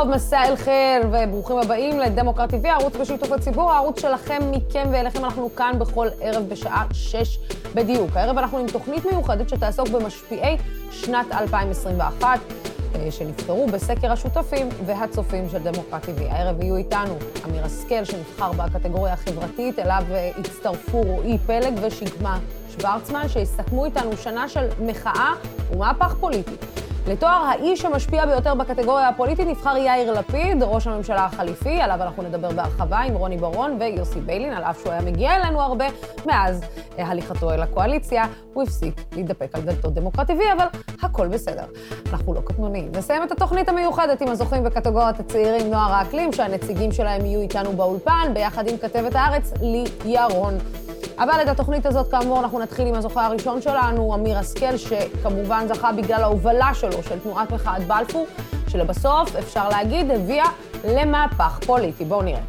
טוב, מסע אל חיל, וברוכים הבאים לדמוקרט TV, הערוץ בשיתוף הציבור, הערוץ שלכם, מכם ואליכם. אנחנו כאן בכל ערב בשעה 6 בדיוק. הערב אנחנו עם תוכנית מיוחדת שתעסוק במשפיעי שנת 2021, אה, שנבחרו בסקר השותפים והצופים של דמוקרט TV. הערב יהיו איתנו אמיר השכל, שנבחר בקטגוריה החברתית, אליו אה, הצטרפו רועי פלג ושקמה שוורצמן, שיסכמו איתנו שנה של מחאה ומהפך פוליטי. לתואר האיש המשפיע ביותר בקטגוריה הפוליטית נבחר יאיר לפיד, ראש הממשלה החליפי, עליו אנחנו נדבר בהרחבה עם רוני ברון ויוסי ביילין, על אף שהוא היה מגיע אלינו הרבה מאז הליכתו אל הקואליציה, הוא הפסיק להידפק על דלתות דמוקרטי וי, אבל הכל בסדר. אנחנו לא קטנוניים. נסיים את התוכנית המיוחדת עם הזוכים בקטגוריית הצעירים נוער האקלים, שהנציגים שלהם יהיו איתנו באולפן, ביחד עם כתבת הארץ, לי ירון. אבל את התוכנית הזאת, כאמור, אנחנו נתחיל עם הזוכה הראשון שלנו, אמיר השכל, שכמובן זכה בגלל ההובלה שלו של תנועת מחאת בלפור, שלבסוף, אפשר להגיד, הביאה למהפך פוליטי. בואו נראה.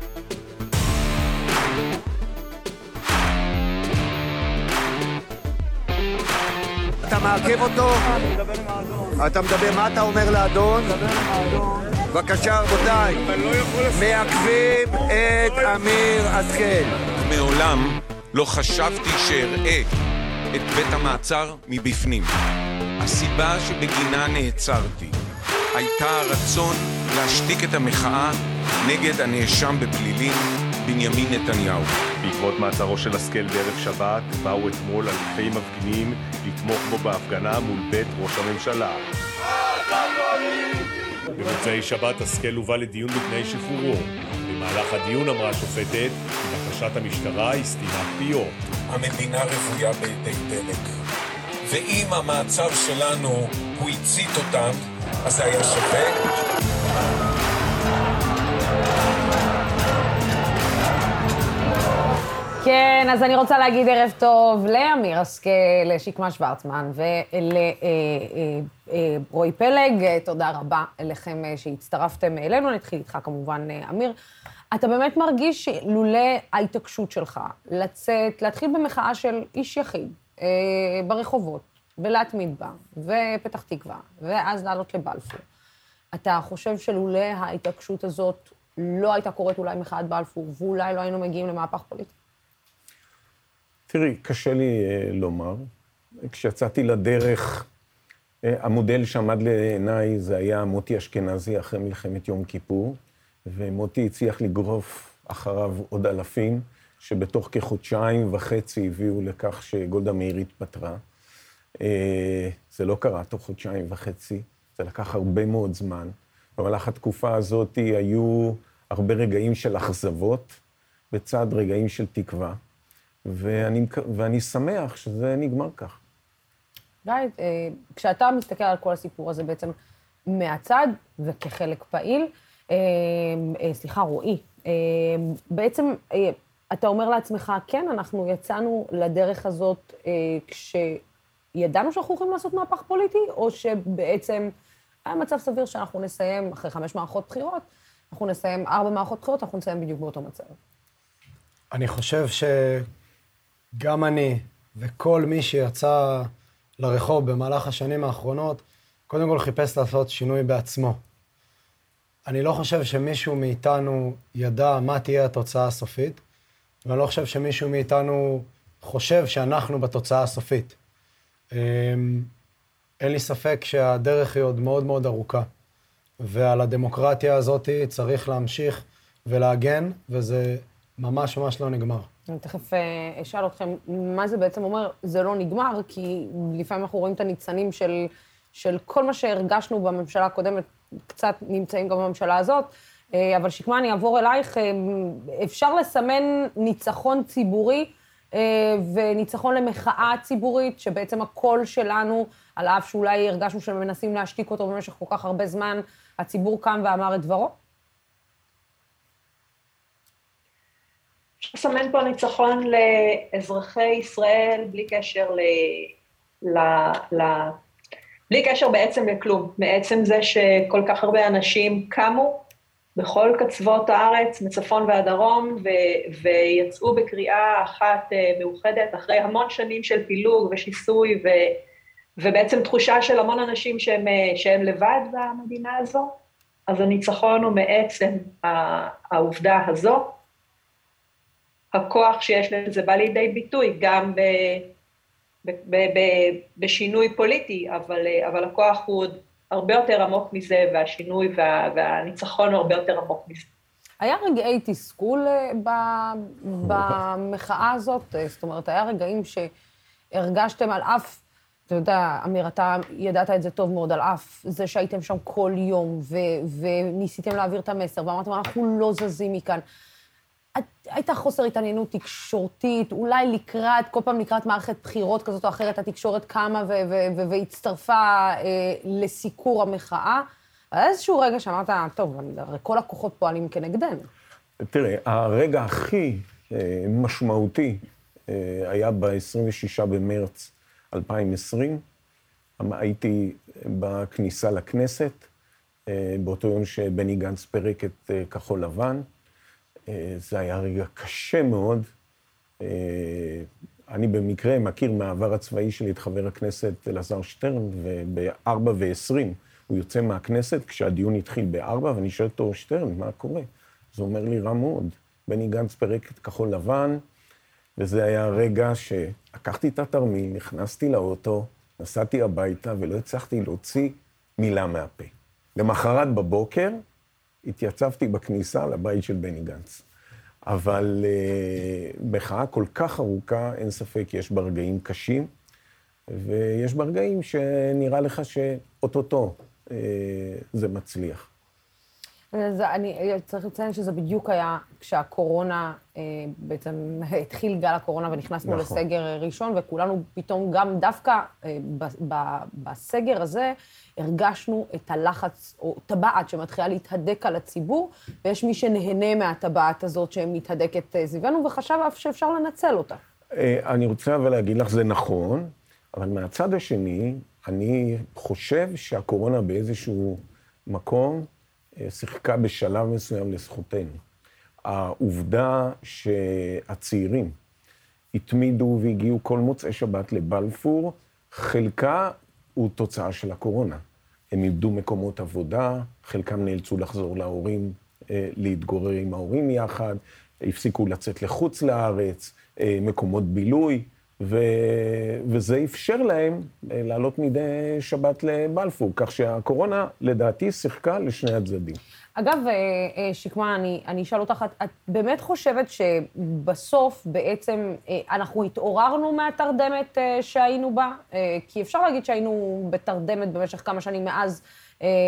אתה מעכב אותו? אתה מדבר, מה אתה אומר לאדון? בבקשה, רבותיי, מעכבים את אמיר השכל. מעולם לא חשבתי שאראה את בית המעצר מבפנים. הסיבה שבגינה נעצרתי הייתה הרצון להשתיק את המחאה נגד הנאשם בפלילים בנימין נתניהו. בעקבות מעצרו של השכל בערב שבת, באו אתמול אלפי מפגינים לתמוך בו בהפגנה מול בית ראש הממשלה. במוצאי שבת השכל הובא לדיון בתנאי שחרורו. במהלך הדיון אמרה השופטת בקשת המשטרה היא סתימת פיות. המדינה רוויה בידי דלק. ואם המעצר שלנו הוא הצית אותם, אז זה היה שווה. כן, אז אני רוצה להגיד ערב טוב לאמיר השכל, לשקמה שוורצמן ולרועי פלג. תודה רבה לכם שהצטרפתם אלינו. נתחיל איתך כמובן, אמיר. אתה באמת מרגיש שלולא ההתעקשות שלך לצאת, להתחיל במחאה של איש יחיד אה, ברחובות, ולהתמיד בה, ופתח תקווה, ואז לעלות לבלפור, אתה חושב שלולא ההתעקשות הזאת לא הייתה קורית אולי מחאת בלפור, ואולי לא היינו מגיעים למהפך פוליטי? תראי, קשה לי uh, לומר. כשיצאתי לדרך, uh, המודל שעמד לעיניי זה היה מוטי אשכנזי אחרי מלחמת יום כיפור. ומוטי הצליח לגרוף אחריו עוד אלפים, שבתוך כחודשיים וחצי הביאו לכך שגולדה מאיר התפטרה. אה, זה לא קרה תוך חודשיים וחצי, זה לקח הרבה מאוד זמן. במהלך התקופה הזאת היו הרבה רגעים של אכזבות, בצד רגעים של תקווה, ואני, ואני שמח שזה נגמר כך. גיא, אה, כשאתה מסתכל על כל הסיפור הזה בעצם מהצד וכחלק פעיל, אמ, אה, סליחה, רועי, בעצם אה, אתה אומר לעצמך, כן, אנחנו יצאנו לדרך הזאת אה, כשידענו שאנחנו יכולים לעשות מהפך פוליטי, או שבעצם היה מצב סביר שאנחנו נסיים, אחרי חמש מערכות בחירות, אנחנו נסיים ארבע מערכות בחירות, אנחנו נסיים בדיוק באותו מצב. אני חושב שגם אני וכל מי שיצא לרחוב במהלך השנים האחרונות, קודם כל חיפש לעשות שינוי בעצמו. אני לא חושב שמישהו מאיתנו ידע מה תהיה התוצאה הסופית, ואני לא חושב שמישהו מאיתנו חושב שאנחנו בתוצאה הסופית. אמ, אין לי ספק שהדרך היא עוד מאוד מאוד ארוכה, ועל הדמוקרטיה הזאת צריך להמשיך ולהגן, וזה ממש ממש לא נגמר. אני תכף אה, אשאל אתכם, מה זה בעצם אומר, זה לא נגמר, כי לפעמים אנחנו רואים את הניצנים של, של כל מה שהרגשנו בממשלה הקודמת, קצת נמצאים גם בממשלה הזאת. אה, אבל שקמה, אני אעבור אלייך. אה, אפשר לסמן ניצחון ציבורי וניצחון למחאה ציבורית, שבעצם הקול שלנו, על אף שאולי הרגשנו שמנסים להשתיק אותו במשך כל כך הרבה זמן, הציבור קם ואמר את דברו? אפשר לסמן פה ניצחון לאזרחי ישראל בלי קשר ל... ל... ל... בלי קשר בעצם לכלום, מעצם זה שכל כך הרבה אנשים קמו בכל קצוות הארץ, מצפון ועד דרום, ו- ויצאו בקריאה אחת uh, מאוחדת, אחרי המון שנים של פילוג ושיסוי, ו- ובעצם תחושה של המון אנשים שהם, uh, שהם לבד במדינה הזו, אז הניצחון הוא מעצם העובדה הזו. הכוח שיש לזה בא לידי ביטוי גם ב, ב, ב, ב, בשינוי פוליטי, אבל, אבל הכוח הוא עוד הרבה יותר עמוק מזה, והשינוי וה, והניצחון הוא הרבה יותר עמוק מזה. היה רגעי תסכול אה, במחאה הזאת? אה, זאת אומרת, היה רגעים שהרגשתם על אף, אתה יודע, אמיר, אתה ידעת את זה טוב מאוד, על אף זה שהייתם שם כל יום, ו- וניסיתם להעביר את המסר, ואמרתם, אנחנו לא זזים מכאן. הייתה חוסר התעניינות תקשורתית, אולי לקראת, כל פעם לקראת מערכת בחירות כזאת או אחרת, התקשורת קמה והצטרפה אה, לסיקור המחאה. היה איזשהו רגע שאמרת, טוב, הרי כל הכוחות פועלים כנגדנו. תראה, הרגע הכי אה, משמעותי אה, היה ב-26 במרץ 2020. הייתי בכניסה לכנסת, אה, באותו יום שבני גנץ פירק את אה, כחול לבן. אה, זה היה רגע קשה מאוד. אה, אני במקרה מכיר מהעבר הצבאי שלי את חבר הכנסת אלעזר שטרן, וב-4 ו-20 הוא יוצא מהכנסת כשהדיון התחיל ב-4, ואני שואל אותו, שטרן, מה קורה? אז הוא אומר לי, רע מאוד. בני גנץ פירק את כחול לבן, וזה היה רגע שלקחתי את התרמיל, נכנסתי לאוטו, נסעתי הביתה ולא הצלחתי להוציא מילה מהפה. למחרת בבוקר התייצבתי בכניסה לבית של בני גנץ. אבל אה, מחאה כל כך ארוכה, אין ספק, יש בה רגעים קשים, ויש בה רגעים שנראה לך שאו-טו-טו uh, זה מצליח. זה, אני צריך לציין שזה בדיוק היה כשהקורונה, אה, בעצם התחיל גל הקורונה ונכנסנו נכון. לסגר ראשון, וכולנו פתאום גם דווקא אה, ב, ב, בסגר הזה הרגשנו את הלחץ, או טבעת שמתחילה להתהדק על הציבור, ויש מי שנהנה מהטבעת הזאת שמתהדקת אה, סביבנו, וחשב אף שאפשר לנצל אותה. אה, אני רוצה אבל להגיד לך, זה נכון, אבל מהצד השני, אני חושב שהקורונה באיזשהו מקום, אה, שיחקה בשלב מסוים לזכותנו. העובדה שהצעירים התמידו והגיעו כל מוצאי שבת לבלפור, חלקה הוא תוצאה של הקורונה. הם איבדו מקומות עבודה, חלקם נאלצו לחזור להורים, אה, להתגורר עם ההורים יחד, הפסיקו לצאת לחוץ לארץ, אה, מקומות בילוי. ו... וזה אפשר להם אה, לעלות מדי שבת לבלפור, כך שהקורונה, לדעתי, שיחקה לשני הצדדים. אגב, אה, אה, שקמה, אני, אני אשאל אותך, את, את באמת חושבת שבסוף בעצם אנחנו התעוררנו מהתרדמת שהיינו בה? כי אפשר להגיד שהיינו בתרדמת במשך כמה שנים מאז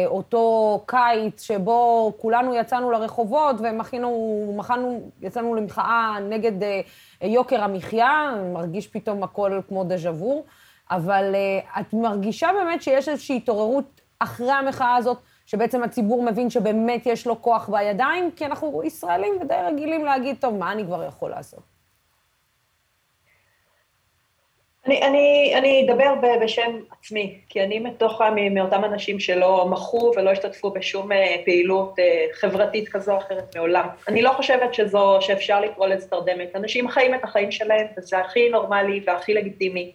אותו קיץ שבו כולנו יצאנו לרחובות ומחינו, מחנו, יצאנו למחאה נגד אה, יוקר המחיה, מרגיש פתאום הכל כמו דז'ה וו, אבל אה, את מרגישה באמת שיש איזושהי התעוררות אחרי המחאה הזאת, שבעצם הציבור מבין שבאמת יש לו כוח בידיים, כי אנחנו ישראלים ודי רגילים להגיד, טוב, מה אני כבר יכול לעשות? אני, אני, אני אדבר בשם עצמי, כי אני מתוך, מאותם אנשים שלא מחו ולא השתתפו בשום אה, פעילות אה, חברתית כזו או אחרת מעולם. אני לא חושבת שזו, שאפשר לקרוא לזה תרדמת. אנשים חיים את החיים שלהם, וזה הכי נורמלי והכי לגיטימי.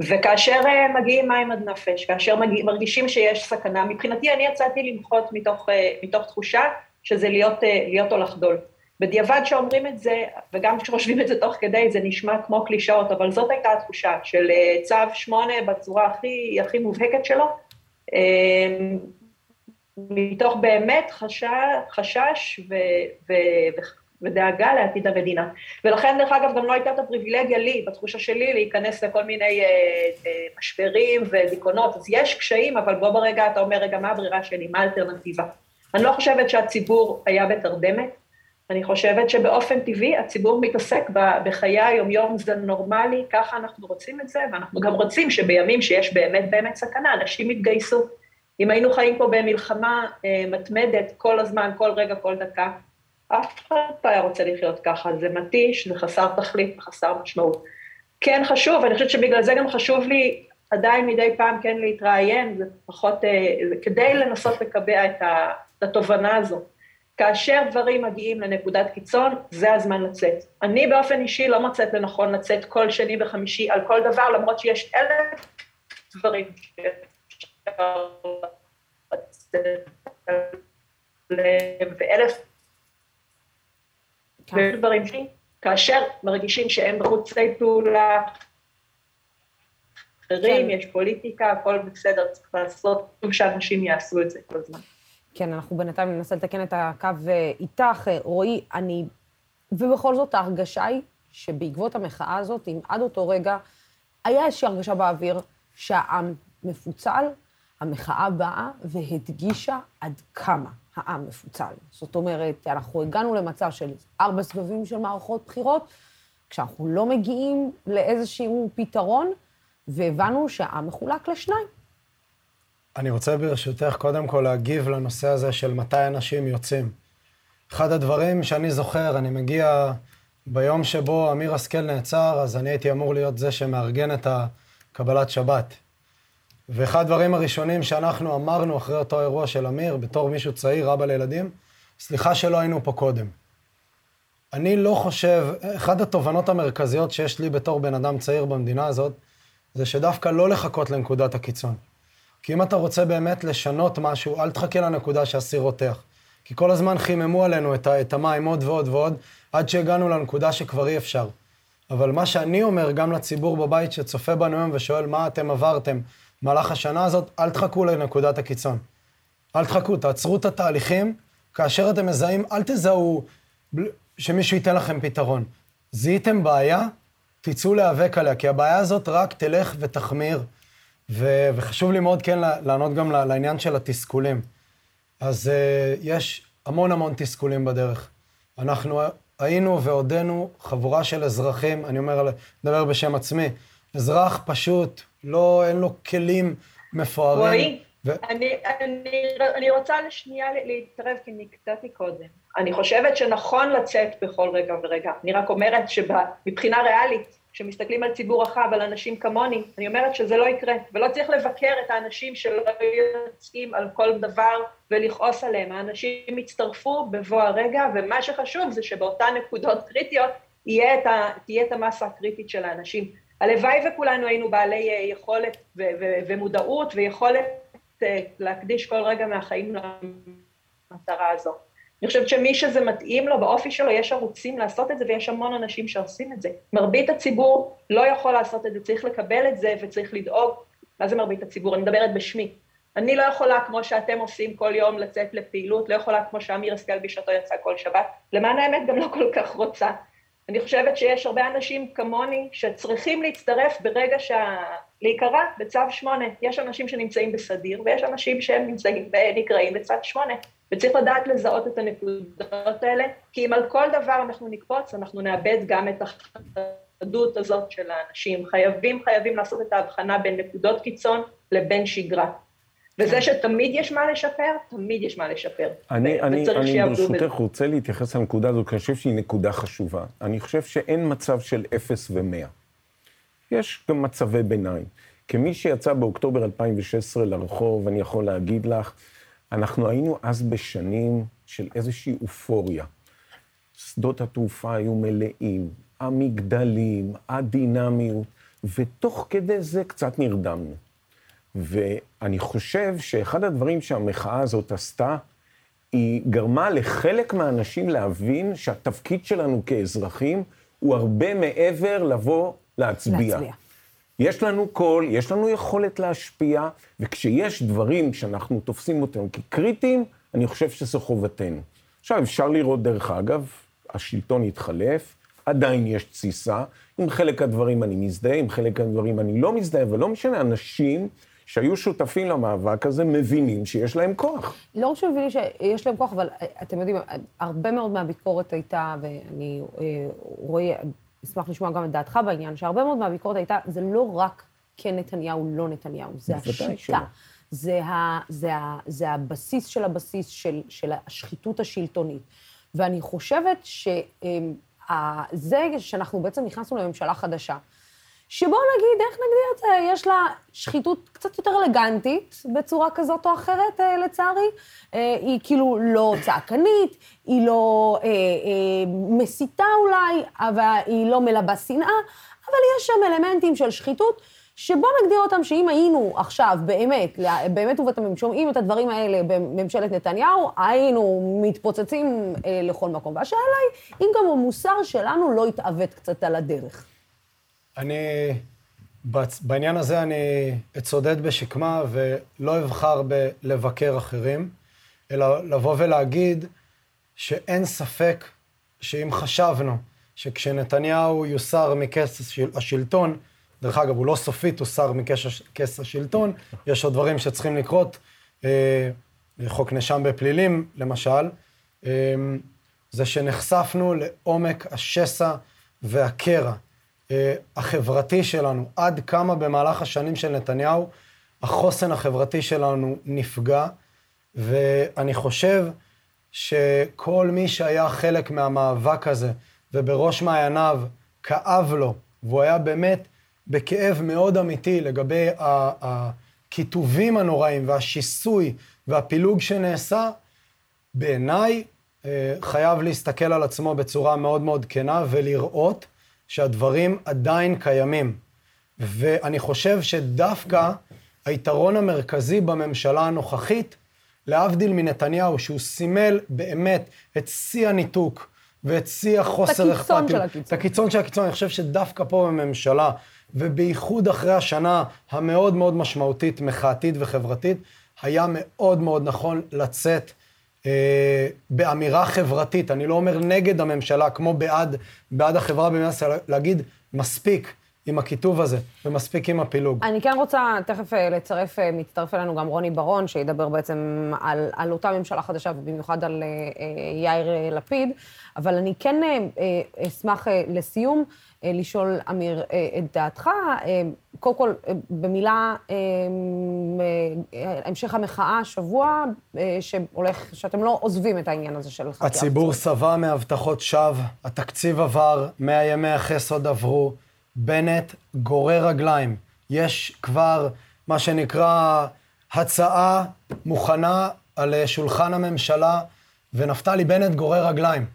וכאשר אה, מגיעים מים עד נפש, כאשר מגיע, מרגישים שיש סכנה, מבחינתי אני יצאתי למחות מתוך, מתוך תחושה שזה להיות, להיות או לחדול. בדיעבד שאומרים את זה, וגם כשחושבים את זה תוך כדי, זה נשמע כמו קלישאות, אבל זאת הייתה התחושה של אה, צו שמונה בצורה הכי, הכי מובהקת שלו, אה, מתוך באמת חשש, חשש ו, ו, ודאגה לעתיד המדינה. ולכן, דרך אגב, גם לא הייתה את הפריבילגיה לי, בתחושה שלי, להיכנס לכל מיני אה, משברים ודיכאונות. אז יש קשיים, אבל בוא ברגע אתה אומר, רגע, מה הברירה שלי? מה האלטרנטיבה? אני לא חושבת שהציבור היה בתרדמת. אני חושבת שבאופן טבעי הציבור מתעסק בחיי היומיום, זה נורמלי, ככה אנחנו רוצים את זה, ואנחנו גם רוצים שבימים שיש באמת באמת סכנה, אנשים יתגייסו. אם היינו חיים פה במלחמה אה, מתמדת כל הזמן, כל רגע, כל דקה, אף אחד לא היה רוצה לחיות ככה, זה מתיש, זה חסר תכלית, חסר משמעות. כן חשוב, אני חושבת שבגלל זה גם חשוב לי עדיין מדי פעם כן להתראיין, זה פחות, אה, כדי לנסות לקבע את התובנה הזו. כאשר דברים מגיעים לנקודת קיצון, זה הזמן לצאת. אני באופן אישי לא מוצאת לנכון לצאת כל שני וחמישי על כל דבר, למרות שיש אלף דברים שאפשר לצאת ואלף כן. דברים כאשר מרגישים שהם בחוצי פעולה אחרים, כן. יש פוליטיקה, הכל בסדר, צריך לעשות, טוב שאנשים יעשו את זה כל הזמן. כן, אנחנו בינתיים ננסה לתקן את הקו אה, איתך. אה, רועי, אני... ובכל זאת ההרגשה היא שבעקבות המחאה הזאת, אם עד אותו רגע היה איזושהי הרגשה באוויר שהעם מפוצל, המחאה באה והדגישה עד כמה העם מפוצל. זאת אומרת, אנחנו הגענו למצב של ארבע סבבים של מערכות בחירות, כשאנחנו לא מגיעים לאיזשהו פתרון, והבנו שהעם מחולק לשניים. אני רוצה ברשותך קודם כל להגיב לנושא הזה של מתי אנשים יוצאים. אחד הדברים שאני זוכר, אני מגיע ביום שבו אמיר השכל נעצר, אז אני הייתי אמור להיות זה שמארגן את הקבלת שבת. ואחד הדברים הראשונים שאנחנו אמרנו אחרי אותו אירוע של אמיר, בתור מישהו צעיר, אבא לילדים, סליחה שלא היינו פה קודם. אני לא חושב, אחת התובנות המרכזיות שיש לי בתור בן אדם צעיר במדינה הזאת, זה שדווקא לא לחכות לנקודת הקיצון. כי אם אתה רוצה באמת לשנות משהו, אל תחכה לנקודה שהסיר רותח. כי כל הזמן חיממו עלינו את, המים עוד ועוד ועוד, עד שהגענו לנקודה שכבר אי אפשר. אבל מה שאני אומר גם לציבור בבית שצופה בנו היום ושואל מה אתם עברתם במהלך השנה הזאת, אל תחכו לנקודת הקיצון. אל תחכו, תעצרו את התהליכים. כאשר אתם מזהים, אל תזהו שמישהו ייתן לכם פתרון. זיהיתם בעיה, תצאו להיאבק עליה, כי הבעיה הזאת רק תלך ותחמיר. ו- וחשוב לי מאוד כן לענות גם לעניין של התסכולים. אז uh, יש המון המון תסכולים בדרך. אנחנו היינו ועודנו חבורה של אזרחים, אני אומר, מדבר בשם עצמי, אזרח פשוט, לא, אין לו כלים מפוארים. רועי, ו... אני, אני, אני רוצה לשנייה להתערב, כי נקטעתי קודם. אני חושבת שנכון לצאת בכל רגע ורגע. אני רק אומרת שמבחינה ריאלית, כשמסתכלים על ציבור רחב, על אנשים כמוני, אני אומרת שזה לא יקרה, ולא צריך לבקר את האנשים שלא יוצאים על כל דבר ולכעוס עליהם. האנשים יצטרפו בבוא הרגע, ומה שחשוב זה שבאותן נקודות קריטיות יהיה את ה, תהיה את המסה הקריטית של האנשים. הלוואי וכולנו היינו בעלי אה, יכולת ו- ו- ומודעות ויכולת אה, להקדיש כל רגע מהחיים למטרה הזו. אני חושבת שמי שזה מתאים לו, באופי שלו, יש ערוצים לעשות את זה, ויש המון אנשים שעושים את זה. מרבית הציבור לא יכול לעשות את זה, צריך לקבל את זה וצריך לדאוג. מה זה מרבית הציבור? אני מדברת בשמי. אני לא יכולה, כמו שאתם עושים כל יום, לצאת לפעילות, לא יכולה כמו שאמיר השכל בשעתו יצא כל שבת. למען האמת, גם לא כל כך רוצה. אני חושבת שיש הרבה אנשים כמוני שצריכים להצטרף ברגע שה... להיקרא בצו שמונה. יש אנשים שנמצאים בסדיר, ויש אנשים שהם נמצאים, נקראים בצו שמונה. וצריך לדעת לזהות את הנקודות האלה, כי אם על כל דבר אנחנו נקפוץ, אנחנו נאבד גם את החדות הזאת של האנשים. חייבים, חייבים לעשות את ההבחנה בין נקודות קיצון לבין שגרה. וזה שתמיד יש מה לשפר, תמיד יש מה לשפר. אני, אני, אני ברשותך רוצה להתייחס לנקודה הזו, כי אני חושב שהיא נקודה חשובה. אני חושב שאין מצב של אפס ומאה. יש גם מצבי ביניים. כמי שיצא באוקטובר 2016 לרחוב, אני יכול להגיד לך, אנחנו היינו אז בשנים של איזושהי אופוריה. שדות התעופה היו מלאים, המגדלים, הדינמיות, ותוך כדי זה קצת נרדמנו. ואני חושב שאחד הדברים שהמחאה הזאת עשתה, היא גרמה לחלק מהאנשים להבין שהתפקיד שלנו כאזרחים הוא הרבה מעבר לבוא להצביע. להצביע. יש לנו קול, יש לנו יכולת להשפיע, וכשיש דברים שאנחנו תופסים אותם כקריטיים, אני חושב שזו חובתנו. עכשיו, אפשר לראות, דרך אגב, השלטון התחלף, עדיין יש תסיסה, עם חלק הדברים אני מזדהה, עם חלק הדברים אני לא מזדהה, ולא משנה, אנשים שהיו שותפים למאבק הזה מבינים שיש להם כוח. לא רק שמבינים שיש להם כוח, אבל אתם יודעים, הרבה מאוד מהביקורת הייתה, ואני אה, רואה, אשמח לשמוע גם את דעתך בעניין, שהרבה מאוד מהביקורת הייתה, זה לא רק כן נתניהו, לא נתניהו, זה השיטה. זה, ה, זה, ה, זה הבסיס של הבסיס של, של השחיתות השלטונית. ואני חושבת שזה שאנחנו בעצם נכנסנו לממשלה חדשה, שבוא נגיד, איך נגדיר את זה? יש לה שחיתות קצת יותר אלגנטית, בצורה כזאת או אחרת, אה, לצערי. אה, היא כאילו לא צעקנית, היא לא אה, אה, מסיתה אולי, אבל היא לא מלבה שנאה, אבל יש שם אלמנטים של שחיתות שבוא נגדיר אותם שאם היינו עכשיו באמת, באמת ובתמים, שומעים את הדברים האלה בממשלת נתניהו, היינו מתפוצצים אה, לכל מקום. והשאלה היא, אם גם המוסר שלנו לא יתעוות קצת על הדרך. אני, בעניין הזה אני אצודד בשקמה ולא אבחר בלבקר אחרים, אלא לבוא ולהגיד שאין ספק שאם חשבנו שכשנתניהו יוסר מכס השלטון, דרך אגב, הוא לא סופית הוסר מכס השלטון, יש עוד דברים שצריכים לקרות, אה, חוק נאשם בפלילים, למשל, אה, זה שנחשפנו לעומק השסע והקרע החברתי שלנו, עד כמה במהלך השנים של נתניהו החוסן החברתי שלנו נפגע, ואני חושב שכל מי שהיה חלק מהמאבק הזה, ובראש מעייניו כאב לו, והוא היה באמת בכאב מאוד אמיתי לגבי הכיתובים הנוראים והשיסוי והפילוג שנעשה, בעיניי אה, חייב להסתכל על עצמו בצורה מאוד מאוד כנה ולראות שהדברים עדיין קיימים. ואני חושב שדווקא היתרון המרכזי בממשלה הנוכחית, להבדיל מנתניהו, שהוא סימל באמת את שיא הניתוק ואת שיא החוסר אכפתיות. את הקיצון של הקיצון. את הקיצון של הקיצון. אני חושב שדווקא פה בממשלה, ובייחוד אחרי השנה המאוד מאוד משמעותית, מחאתית וחברתית, היה מאוד מאוד נכון לצאת באמירה חברתית. אני לא אומר נגד הממשלה, כמו בעד, בעד החברה במדינת ישראל, להגיד, מספיק. עם הכיתוב הזה, ומספיק עם הפילוג. אני כן רוצה תכף אה, לצרף, אה, מצטרף אלינו גם רוני ברון, שידבר בעצם על, על אותה ממשלה חדשה, ובמיוחד על אה, יאיר לפיד, אבל אני כן אשמח לסיום לשאול, אמיר, את דעתך. קודם כל, במילה, המשך המחאה השבוע, שהולך, שאתם לא עוזבים את העניין הזה של חקירה. הציבור שבע מהבטחות שווא, התקציב עבר, 100 ימי החסד עברו. בנט גורר רגליים. יש כבר מה שנקרא הצעה מוכנה על שולחן הממשלה, ונפתלי בנט גורר רגליים.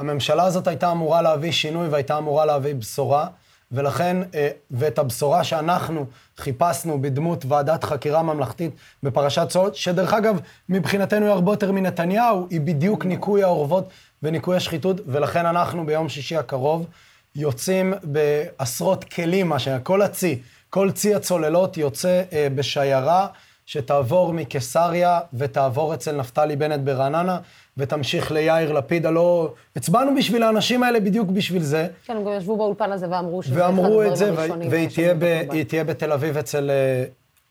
הממשלה הזאת הייתה אמורה להביא שינוי והייתה אמורה להביא בשורה, ולכן, אה, ואת הבשורה שאנחנו חיפשנו בדמות ועדת חקירה ממלכתית בפרשת סולט, שדרך אגב, מבחינתנו היא הרבה יותר מנתניהו, היא בדיוק ניקוי האורוות וניקוי השחיתות, ולכן אנחנו ביום שישי הקרוב יוצאים בעשרות כלים, מה שנקרא, כל הצי, כל צי הצוללות יוצא אה, בשיירה שתעבור מקיסריה ותעבור אצל נפתלי בנט ברעננה, ותמשיך ליאיר לפיד. הלא, הצבענו בשביל האנשים האלה בדיוק בשביל זה. כן, הם גם ישבו באולפן הזה ואמרו שזה אחד הדברים הראשונים. והיא תהיה, ב, תהיה בתל אביב אצל אה,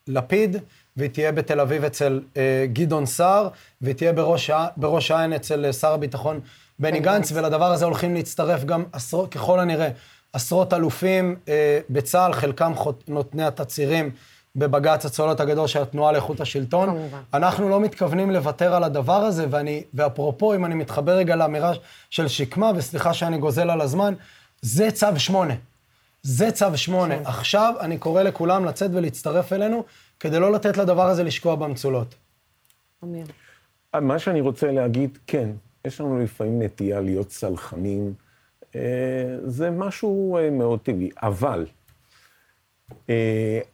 לפיד, והיא תהיה בתל אביב אצל אה, גדעון סער, והיא תהיה בראש העין אצל אה, שר הביטחון בני גנץ, ולדבר הזה הולכים להצטרף גם עשרות, ככל הנראה, עשרות אלופים אה, בצה"ל, חלקם נותני התצהירים בבג"ץ הצולות הגדול של התנועה לאיכות השלטון. כמובן. אנחנו לא מתכוונים לוותר על הדבר הזה, ואני, ואפרופו, אם אני מתחבר רגע לאמירה של שקמה, וסליחה שאני גוזל על הזמן, זה צו שמונה. זה צו שמונה. כן. עכשיו אני קורא לכולם לצאת ולהצטרף אלינו, כדי לא לתת לדבר הזה לשקוע במצולות. אמיר. מה שאני רוצה להגיד, כן, יש לנו לפעמים נטייה להיות סלחנים, אה, זה משהו אה, מאוד טבעי. אבל אה,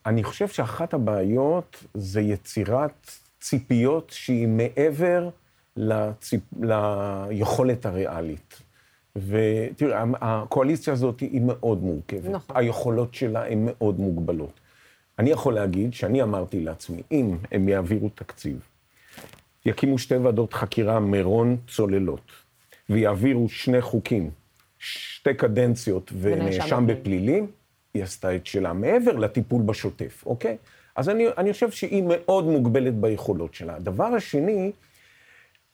אני חושב שאחת הבעיות זה יצירת ציפיות שהיא מעבר לציפ... ליכולת הריאלית. ותראה, הקואליציה הזאת היא מאוד מורכבת. נכון. היכולות שלה הן מאוד מוגבלות. אני יכול להגיד שאני אמרתי לעצמי, אם הם יעבירו תקציב, יקימו שתי ועדות חקירה מירון צוללות, ויעבירו שני חוקים, שתי קדנציות ונאשם בפלילים, היא עשתה את שלה, מעבר לטיפול בשוטף, אוקיי? אז אני, אני חושב שהיא מאוד מוגבלת ביכולות שלה. הדבר השני,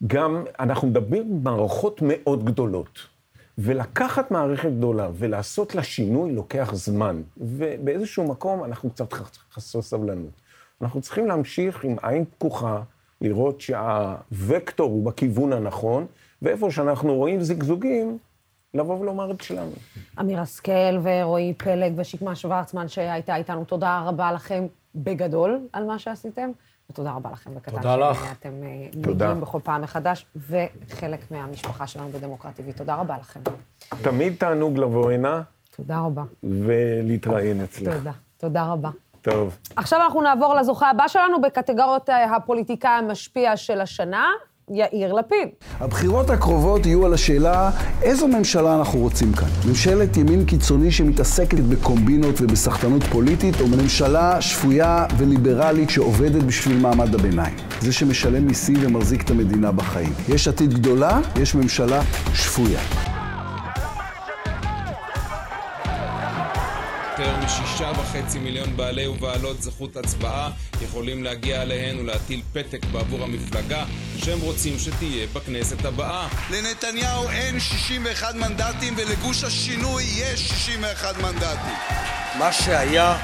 גם אנחנו מדברים במערכות מאוד גדולות, ולקחת מערכת גדולה ולעשות לה שינוי לוקח זמן, ובאיזשהו מקום אנחנו קצת חסר סבלנות. אנחנו צריכים להמשיך עם עין פקוחה, לראות שהווקטור הוא בכיוון הנכון, ואיפה שאנחנו רואים זיגזוגים, לבוא ולומר את שלנו. אמיר השכל ורועי פלג ושקמה שוורצמן שהייתה איתנו, תודה רבה לכם בגדול על מה שעשיתם, ותודה רבה לכם בקטן. תודה לך. אתם אה, מגיעים בכל פעם מחדש, וחלק מהמשפחה שלנו בדמוקרטי תודה רבה לכם. תמיד תענוג לבוא הנה. תודה רבה. ולהתראיין אצלך. תודה. תודה רבה. טוב. עכשיו אנחנו נעבור לזוכה הבא שלנו בקטגוריית הפוליטיקאי המשפיע של השנה, יאיר לפיד. הבחירות הקרובות יהיו על השאלה איזו ממשלה אנחנו רוצים כאן. ממשלת ימין קיצוני שמתעסקת בקומבינות ובסחטנות פוליטית, או ממשלה שפויה וליברלית שעובדת בשביל מעמד הביניים. זה שמשלם מיסים ומחזיק את המדינה בחיים. יש עתיד גדולה, יש ממשלה שפויה. משישה וחצי מיליון בעלי ובעלות זכות הצבעה יכולים להגיע אליהן ולהטיל פתק בעבור המפלגה שהם רוצים שתהיה בכנסת הבאה. לנתניהו אין 61 מנדטים ולגוש השינוי יש 61 מנדטים. מה שהיה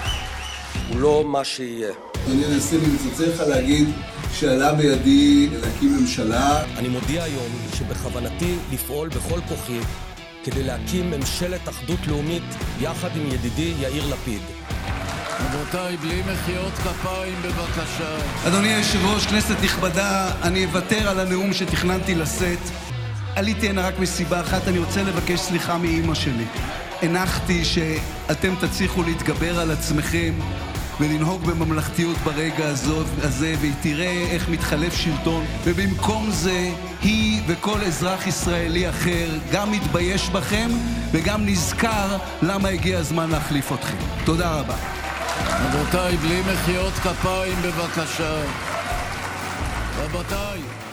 הוא לא מה שיהיה. אני אנסה מצלצל לך להגיד שעלה בידי להקים ממשלה. אני מודיע היום שבכוונתי לפעול בכל כוחי כדי להקים ממשלת אחדות לאומית יחד עם ידידי יאיר לפיד. רבותיי, בלי מחיאות כפיים בבקשה. אדוני היושב-ראש, כנסת נכבדה, אני אוותר על הנאום שתכננתי לשאת. עליתי הנה רק מסיבה אחת, אני רוצה לבקש סליחה מאימא שלי. הנחתי שאתם תצליחו להתגבר על עצמכם ולנהוג בממלכתיות ברגע הזאת, הזה, והיא תראה איך מתחלף שלטון, ובמקום זה היא וכל אזרח ישראלי אחר גם מתבייש בכם וגם נזכר למה הגיע הזמן להחליף אתכם. תודה רבה. רבותיי, בלי מחיאות כפיים בבקשה. רבותיי.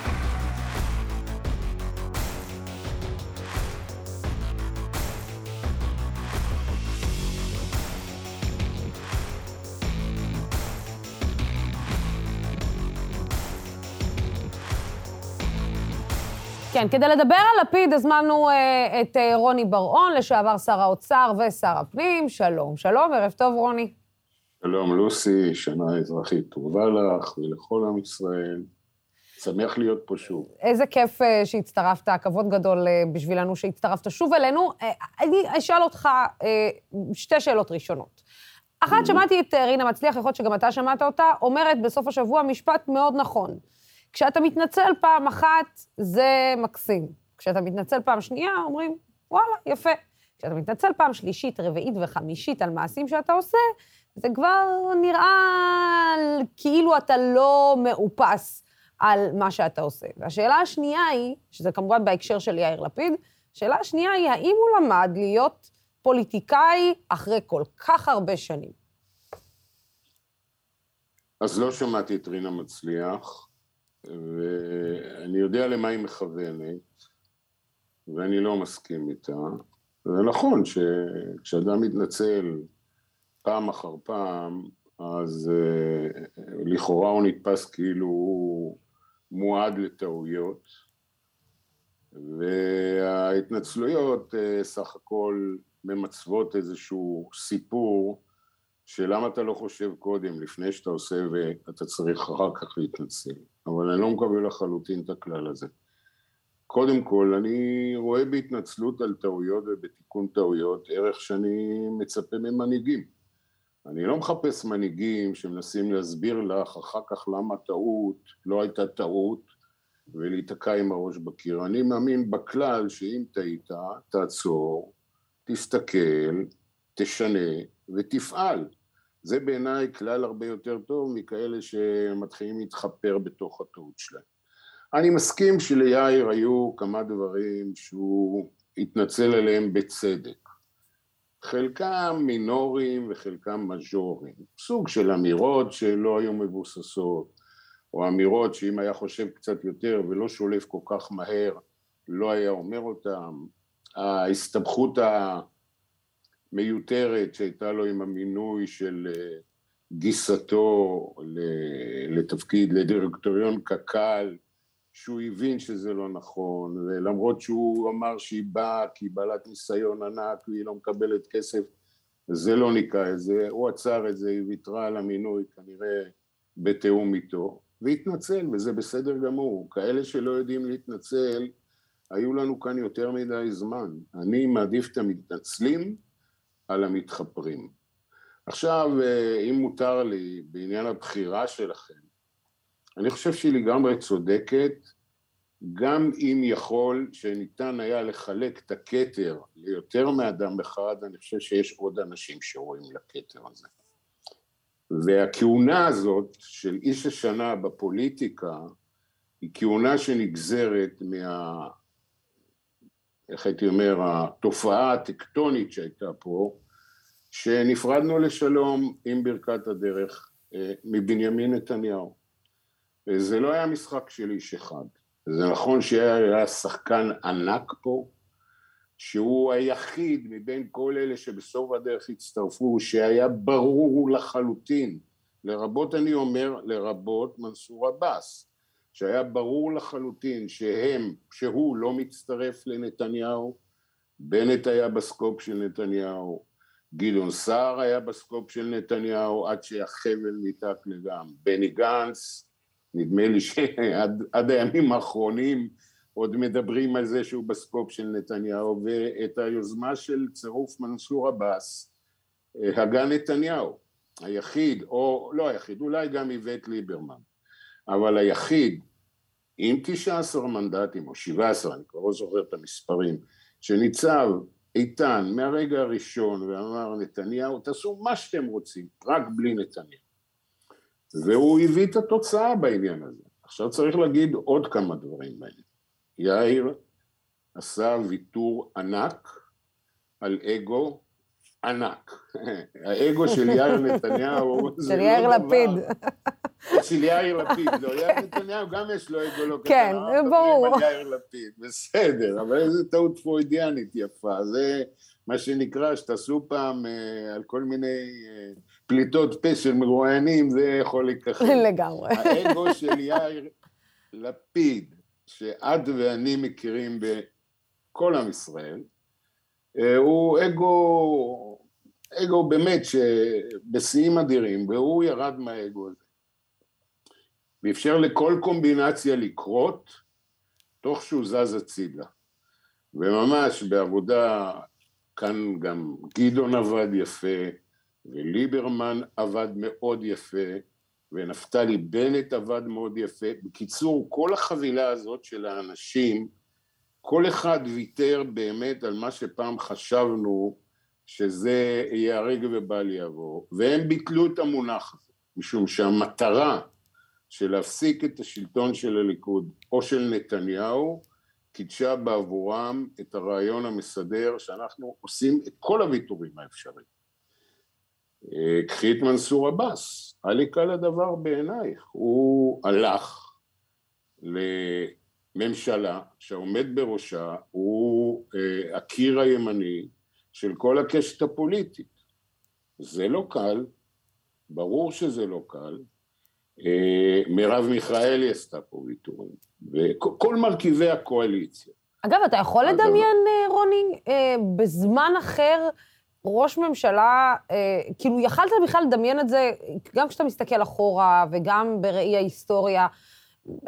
כן, כדי לדבר על לפיד הזמנו אה, את אה, רוני בר-און, לשעבר שר האוצר ושר הפנים. שלום, שלום, ערב טוב, רוני. שלום, לוסי, שנה אזרחית טובה לך ולכל עם ישראל. שמח להיות פה שוב. איזה כיף אה, שהצטרפת, כבוד גדול אה, בשבילנו שהצטרפת שוב אלינו. אה, אני אשאל אותך אה, שתי שאלות ראשונות. אחת, שמעתי את אה, רינה מצליח, יכול להיות שגם אתה שמעת אותה, אומרת בסוף השבוע משפט מאוד נכון. כשאתה מתנצל פעם אחת, זה מקסים. כשאתה מתנצל פעם שנייה, אומרים, וואלה, יפה. כשאתה מתנצל פעם שלישית, רביעית וחמישית על מעשים שאתה עושה, זה כבר נראה כאילו אתה לא מאופס על מה שאתה עושה. והשאלה השנייה היא, שזה כמובן בהקשר של יאיר לפיד, השאלה השנייה היא, האם הוא למד להיות פוליטיקאי אחרי כל כך הרבה שנים? אז לא שמעתי את רינה מצליח. ואני יודע למה היא מכוונת, ואני לא מסכים איתה. זה נכון שכשאדם מתנצל פעם אחר פעם, אז uh, לכאורה הוא נתפס כאילו הוא מועד לטעויות, וההתנצלויות uh, סך הכל ממצוות איזשהו סיפור שלמה אתה לא חושב קודם, לפני שאתה עושה ואתה צריך אחר כך להתנצל. אבל אני לא מקבל לחלוטין את הכלל הזה. קודם כל, אני רואה בהתנצלות על טעויות ובתיקון טעויות ערך שאני מצפה ממנהיגים. אני לא מחפש מנהיגים שמנסים להסביר לך אחר כך למה טעות, לא הייתה טעות, ולהיתקע עם הראש בקיר. אני מאמין בכלל שאם טעית, תעצור, תסתכל, תשנה ותפעל. זה בעיניי כלל הרבה יותר טוב מכאלה שמתחילים להתחפר בתוך הטעות שלהם. אני מסכים שליאיר היו כמה דברים שהוא התנצל עליהם בצדק. חלקם מינוריים וחלקם מז'וריים. סוג של אמירות שלא היו מבוססות, או אמירות שאם היה חושב קצת יותר ולא שולף כל כך מהר, לא היה אומר אותם. ההסתבכות מיותרת שהייתה לו עם המינוי של אה, גיסתו לתפקיד, לדירקטוריון קק"ל, שהוא הבין שזה לא נכון, ולמרות שהוא אמר שהיא באה כי היא בעלת ניסיון ענק והיא לא מקבלת כסף, זה לא ניקה את זה, הוא עצר את זה, היא ויתרה על המינוי כנראה בתיאום איתו, והתנצל, וזה בסדר גמור. כאלה שלא יודעים להתנצל, היו לנו כאן יותר מדי זמן. אני מעדיף את המתנצלים על המתחפרים. עכשיו, אה, אם מותר לי, בעניין הבחירה שלכם, אני חושב שהיא לגמרי צודקת, גם אם יכול שניתן היה לחלק את הכתר ליותר מאדם אחד, אני חושב שיש עוד אנשים שרואים לכתר הזה. והכהונה הזאת של איש השנה בפוליטיקה היא כהונה שנגזרת מה... איך הייתי אומר, התופעה הטקטונית שהייתה פה, שנפרדנו לשלום עם ברכת הדרך אה, מבנימין נתניהו. וזה לא היה משחק של איש אחד. זה נכון שהיה שחקן ענק פה, שהוא היחיד מבין כל אלה שבסוף הדרך הצטרפו, שהיה ברור לחלוטין, לרבות אני אומר, לרבות מנסור עבאס, שהיה ברור לחלוטין שהם, שהוא לא מצטרף לנתניהו, בנט היה בסקופ של נתניהו, גדעון סער היה בסקופ של נתניהו עד שהחבל ניתק לגמרי, בני גנץ, נדמה לי שעד הימים האחרונים עוד מדברים על זה שהוא בסקופ של נתניהו, ואת היוזמה של צירוף מנסור עבאס הגה נתניהו, היחיד, או לא היחיד, אולי גם איווט ליברמן, אבל היחיד עם 19 מנדטים או 17, אני כבר לא זוכר את המספרים, שניצב איתן מהרגע הראשון ואמר נתניהו תעשו מה שאתם רוצים, רק בלי נתניהו. והוא הביא את התוצאה בעניין הזה. עכשיו צריך להגיד עוד כמה דברים בעניין. יאיר עשה ויתור ענק על אגו ענק. האגו של יאיר נתניהו של יאיר לא לפיד. של יאיר לפיד, לא, יאיר נתניהו גם יש לו אגו לא קטן. כן, ברור. יאיר לפיד, בסדר, אבל איזה טעות פרוידיאנית יפה, זה מה שנקרא שתעשו פעם אה, על כל מיני אה, פליטות פה של מרואיינים, זה יכול להיכחד. לגמרי. האגו של יאיר לפיד, שאת ואני מכירים בכל עם ישראל, אה, הוא אגו, אגו באמת שבשיאים אדירים, והוא ירד מהאגו הזה. ואפשר לכל קומבינציה לקרות, תוך שהוא זז הצידה. וממש בעבודה, כאן גם גדעון עבד יפה, וליברמן עבד מאוד יפה, ונפתלי בנט עבד מאוד יפה. בקיצור, כל החבילה הזאת של האנשים, כל אחד ויתר באמת על מה שפעם חשבנו שזה ייהרג ובל יעבור, והם ביטלו את המונח הזה, משום שהמטרה של להפסיק את השלטון של הליכוד או של נתניהו, קידשה בעבורם את הרעיון המסדר שאנחנו עושים את כל הוויתורים האפשריים. קחי את מנסור עבאס, היה לי קל הדבר בעינייך, הוא הלך לממשלה שהעומד בראשה הוא אה, הקיר הימני של כל הקשת הפוליטית. זה לא קל, ברור שזה לא קל, מרב מיכאלי עשתה פה ויתורים, וכל מרכיבי הקואליציה. אגב, אתה יכול אגב- לדמיין, אה, רוני, אה, בזמן אחר, ראש ממשלה, אה, כאילו, יכלת בכלל לדמיין את זה, גם כשאתה מסתכל אחורה וגם בראי ההיסטוריה,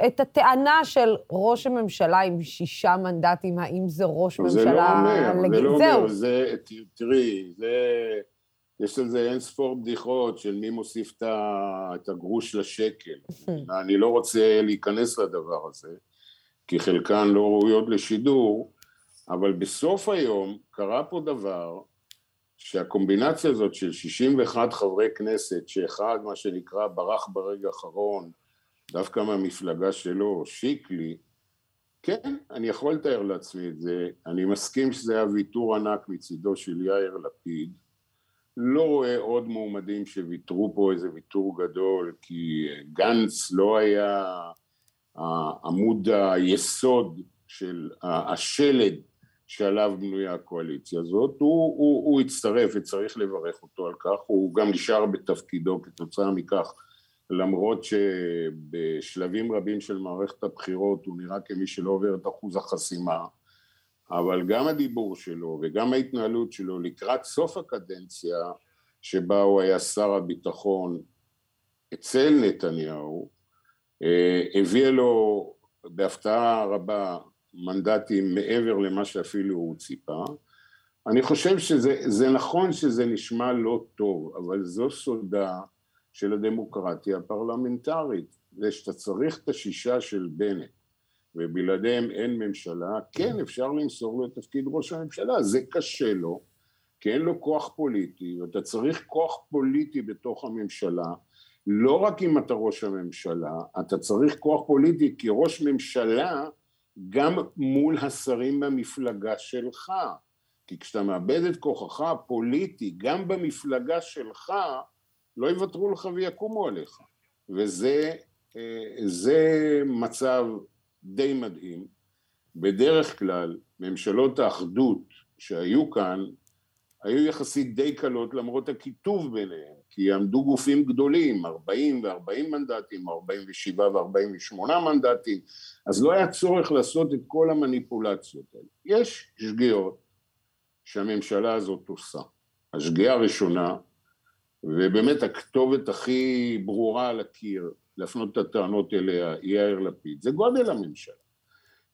את הטענה של ראש הממשלה עם שישה מנדטים, האם זה ראש זה ממשלה... לא אומר, זה לג- לא זהו. אומר, זה, תראי, זה, יש על זה אין ספור בדיחות של מי מוסיף את הגרוש לשקל. אני לא רוצה להיכנס לדבר הזה, כי חלקן לא ראויות לשידור, אבל בסוף היום קרה פה דבר שהקומבינציה הזאת של 61 חברי כנסת, שאחד, מה שנקרא, ברח ברגע האחרון, דווקא מהמפלגה שלו, שיקלי, כן, אני יכול לתאר לעצמי את זה, אני מסכים שזה היה ויתור ענק מצידו של יאיר לפיד, לא רואה עוד מועמדים שוויתרו פה איזה ויתור גדול, כי גנץ לא היה עמוד היסוד של השלד שעליו בנויה הקואליציה הזאת, הוא, הוא, הוא הצטרף וצריך לברך אותו על כך, הוא גם נשאר בתפקידו כתוצאה מכך, למרות שבשלבים רבים של מערכת הבחירות הוא נראה כמי שלא עובר את אחוז החסימה, אבל גם הדיבור שלו וגם ההתנהלות שלו לקראת סוף הקדנציה שבה הוא היה שר הביטחון אצל נתניהו, אה, הביאה לו בהפתעה רבה מנדטים מעבר למה שאפילו הוא ציפה. אני חושב שזה נכון שזה נשמע לא טוב, אבל זו סודה של הדמוקרטיה הפרלמנטרית, זה שאתה צריך את השישה של בנט ובלעדיהם אין ממשלה, כן אפשר למסור לו את תפקיד ראש הממשלה, זה קשה לו, כי אין לו כוח פוליטי, ואתה צריך כוח פוליטי בתוך הממשלה, לא רק אם אתה ראש הממשלה, אתה צריך כוח פוליטי כראש ממשלה גם מול השרים במפלגה שלך. כי כשאתה מאבד את כוחך הפוליטי גם במפלגה שלך, לא יוותרו לך ויקומו עליך. וזה זה מצב די מדהים. בדרך כלל ממשלות האחדות שהיו כאן היו יחסית די קלות למרות הקיטוב ביניהם, כי עמדו גופים גדולים, 40 ו-40 מנדטים, 47 ו-48 מנדטים, אז לא היה צורך לעשות את כל המניפולציות האלה. יש שגיאות שהממשלה הזאת עושה. השגיאה הראשונה, ובאמת הכתובת הכי ברורה על הקיר להפנות את הטענות אליה, יאיר לפיד, זה גודל הממשלה.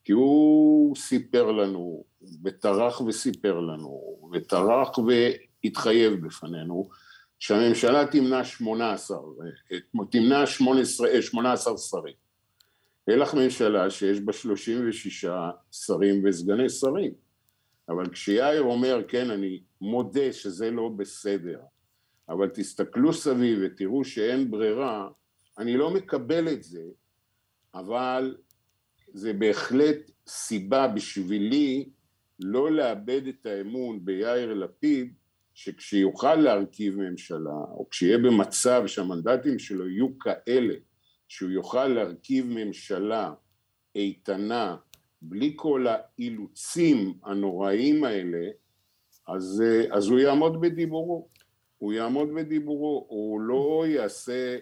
כי הוא סיפר לנו, וטרח וסיפר לנו, וטרח והתחייב בפנינו, שהממשלה תמנע 18, תמנע 18, 18 שרים. תהיה לך ממשלה שיש בה 36 שרים וסגני שרים. אבל כשיאיר אומר, כן, אני מודה שזה לא בסדר, אבל תסתכלו סביב ותראו שאין ברירה, אני לא מקבל את זה, אבל זה בהחלט סיבה בשבילי לא לאבד את האמון ביאיר לפיד שכשיוכל להרכיב ממשלה או כשיהיה במצב שהמנדטים שלו יהיו כאלה שהוא יוכל להרכיב ממשלה איתנה בלי כל האילוצים הנוראיים האלה אז, אז הוא יעמוד בדיבורו. הוא יעמוד בדיבורו הוא לא יעשה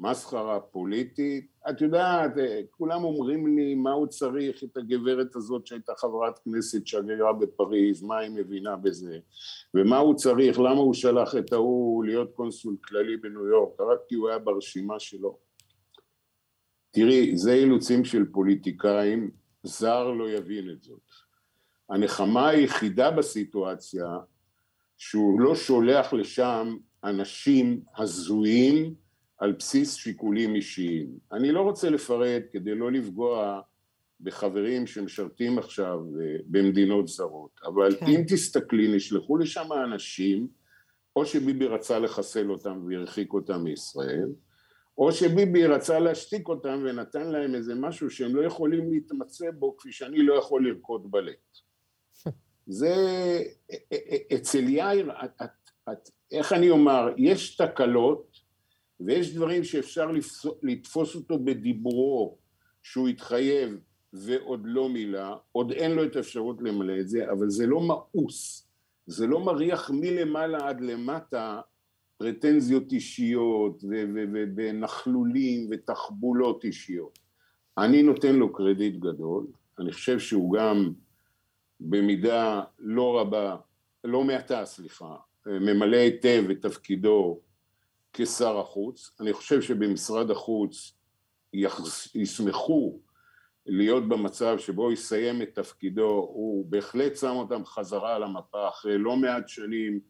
מסחרה פוליטית. את יודעת, כולם אומרים לי מה הוא צריך את הגברת הזאת שהייתה חברת כנסת שגרירה בפריז, מה היא מבינה בזה, ומה הוא צריך, למה הוא שלח את ההוא להיות קונסול כללי בניו יורק, רק כי הוא היה ברשימה שלו. תראי, זה אילוצים של פוליטיקאים, זר לא יבין את זאת. הנחמה היחידה בסיטואציה שהוא לא שולח לשם אנשים הזויים על בסיס שיקולים אישיים. אני לא רוצה לפרט כדי לא לפגוע בחברים שמשרתים עכשיו אה, במדינות זרות, אבל כן. אם תסתכלי, נשלחו לשם אנשים, או שביבי רצה לחסל אותם והרחיק אותם מישראל, או שביבי רצה להשתיק אותם ונתן להם איזה משהו שהם לא יכולים להתמצא בו כפי שאני לא יכול לרקוד בלט. זה אה, אה, אצל יאיר, את, את, את, איך אני אומר, יש תקלות ויש דברים שאפשר לתפוס אותו בדיבורו שהוא התחייב ועוד לא מילא, עוד אין לו את האפשרות למלא את זה, אבל זה לא מאוס, זה לא מריח מלמעלה עד למטה פרטנזיות אישיות ונכלולים ותחבולות אישיות. אני נותן לו קרדיט גדול, אני חושב שהוא גם במידה לא רבה, לא מעטה סליחה, ממלא היטב את תפקידו כשר החוץ. אני חושב שבמשרד החוץ ישמחו להיות במצב שבו יסיים את תפקידו, הוא בהחלט שם אותם חזרה על המפה אחרי לא מעט שנים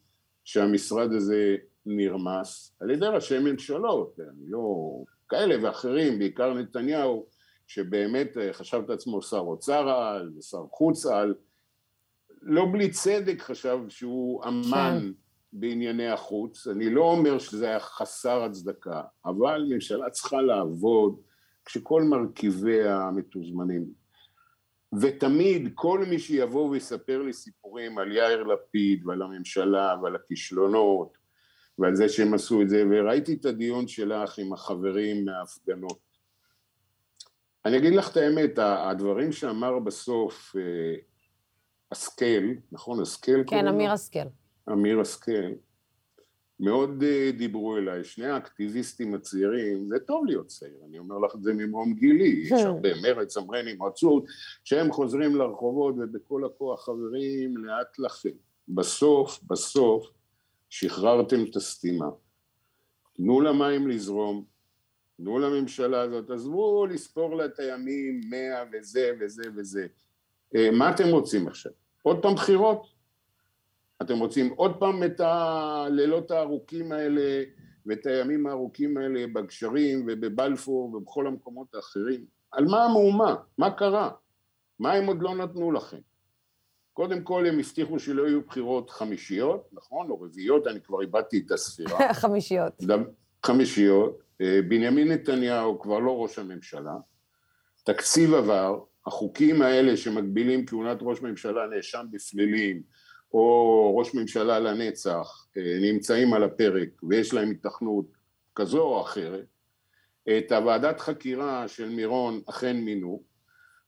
שהמשרד הזה נרמס על ידי ראשי ממשלות, אני לא... כאלה ואחרים, בעיקר נתניהו, שבאמת חשב את עצמו שר אוצר על ושר חוץ על, לא בלי צדק חשב שהוא אמן כן. בענייני החוץ, אני לא אומר שזה היה חסר הצדקה, אבל ממשלה צריכה לעבוד כשכל מרכיביה מתוזמנים. ותמיד כל מי שיבוא ויספר לי סיפורים על יאיר לפיד ועל הממשלה ועל הכישלונות ועל זה שהם עשו את זה, וראיתי את הדיון שלך עם החברים מההפגנות. אני אגיד לך את האמת, הדברים שאמר בסוף אה, השכל, נכון, השכל? כן, אמיר השכל. אמיר השכל, מאוד אה, דיברו אליי, שני האקטיביסטים הצעירים, זה טוב להיות צעיר, אני אומר לך את זה ממרום גילי, יש הרבה מרץ, אמרי נמרצות, שהם חוזרים לרחובות ובכל הכוח חברים, לאט לכם. בסוף, בסוף, שחררתם את הסתימה. תנו למים לזרום, תנו לממשלה הזאת, עזבו לספור לה את הימים, מאה וזה וזה וזה. אה, מה אתם רוצים עכשיו? עוד פעם בחירות? אתם רוצים עוד פעם את הלילות הארוכים האלה ואת הימים הארוכים האלה בגשרים ובבלפור ובכל המקומות האחרים? על מה המהומה? מה קרה? מה הם עוד לא נתנו לכם? קודם כל הם הבטיחו שלא יהיו בחירות חמישיות, נכון? או רביעיות, אני כבר איבדתי את הספירה. חמישיות. חמישיות. אה, בנימין נתניהו כבר לא ראש הממשלה. תקציב עבר, החוקים האלה שמגבילים כהונת ראש ממשלה נאשם בפלילים, או ראש ממשלה לנצח, אה, נמצאים על הפרק ויש להם התכנות כזו או אחרת. את הוועדת חקירה של מירון אכן מינו,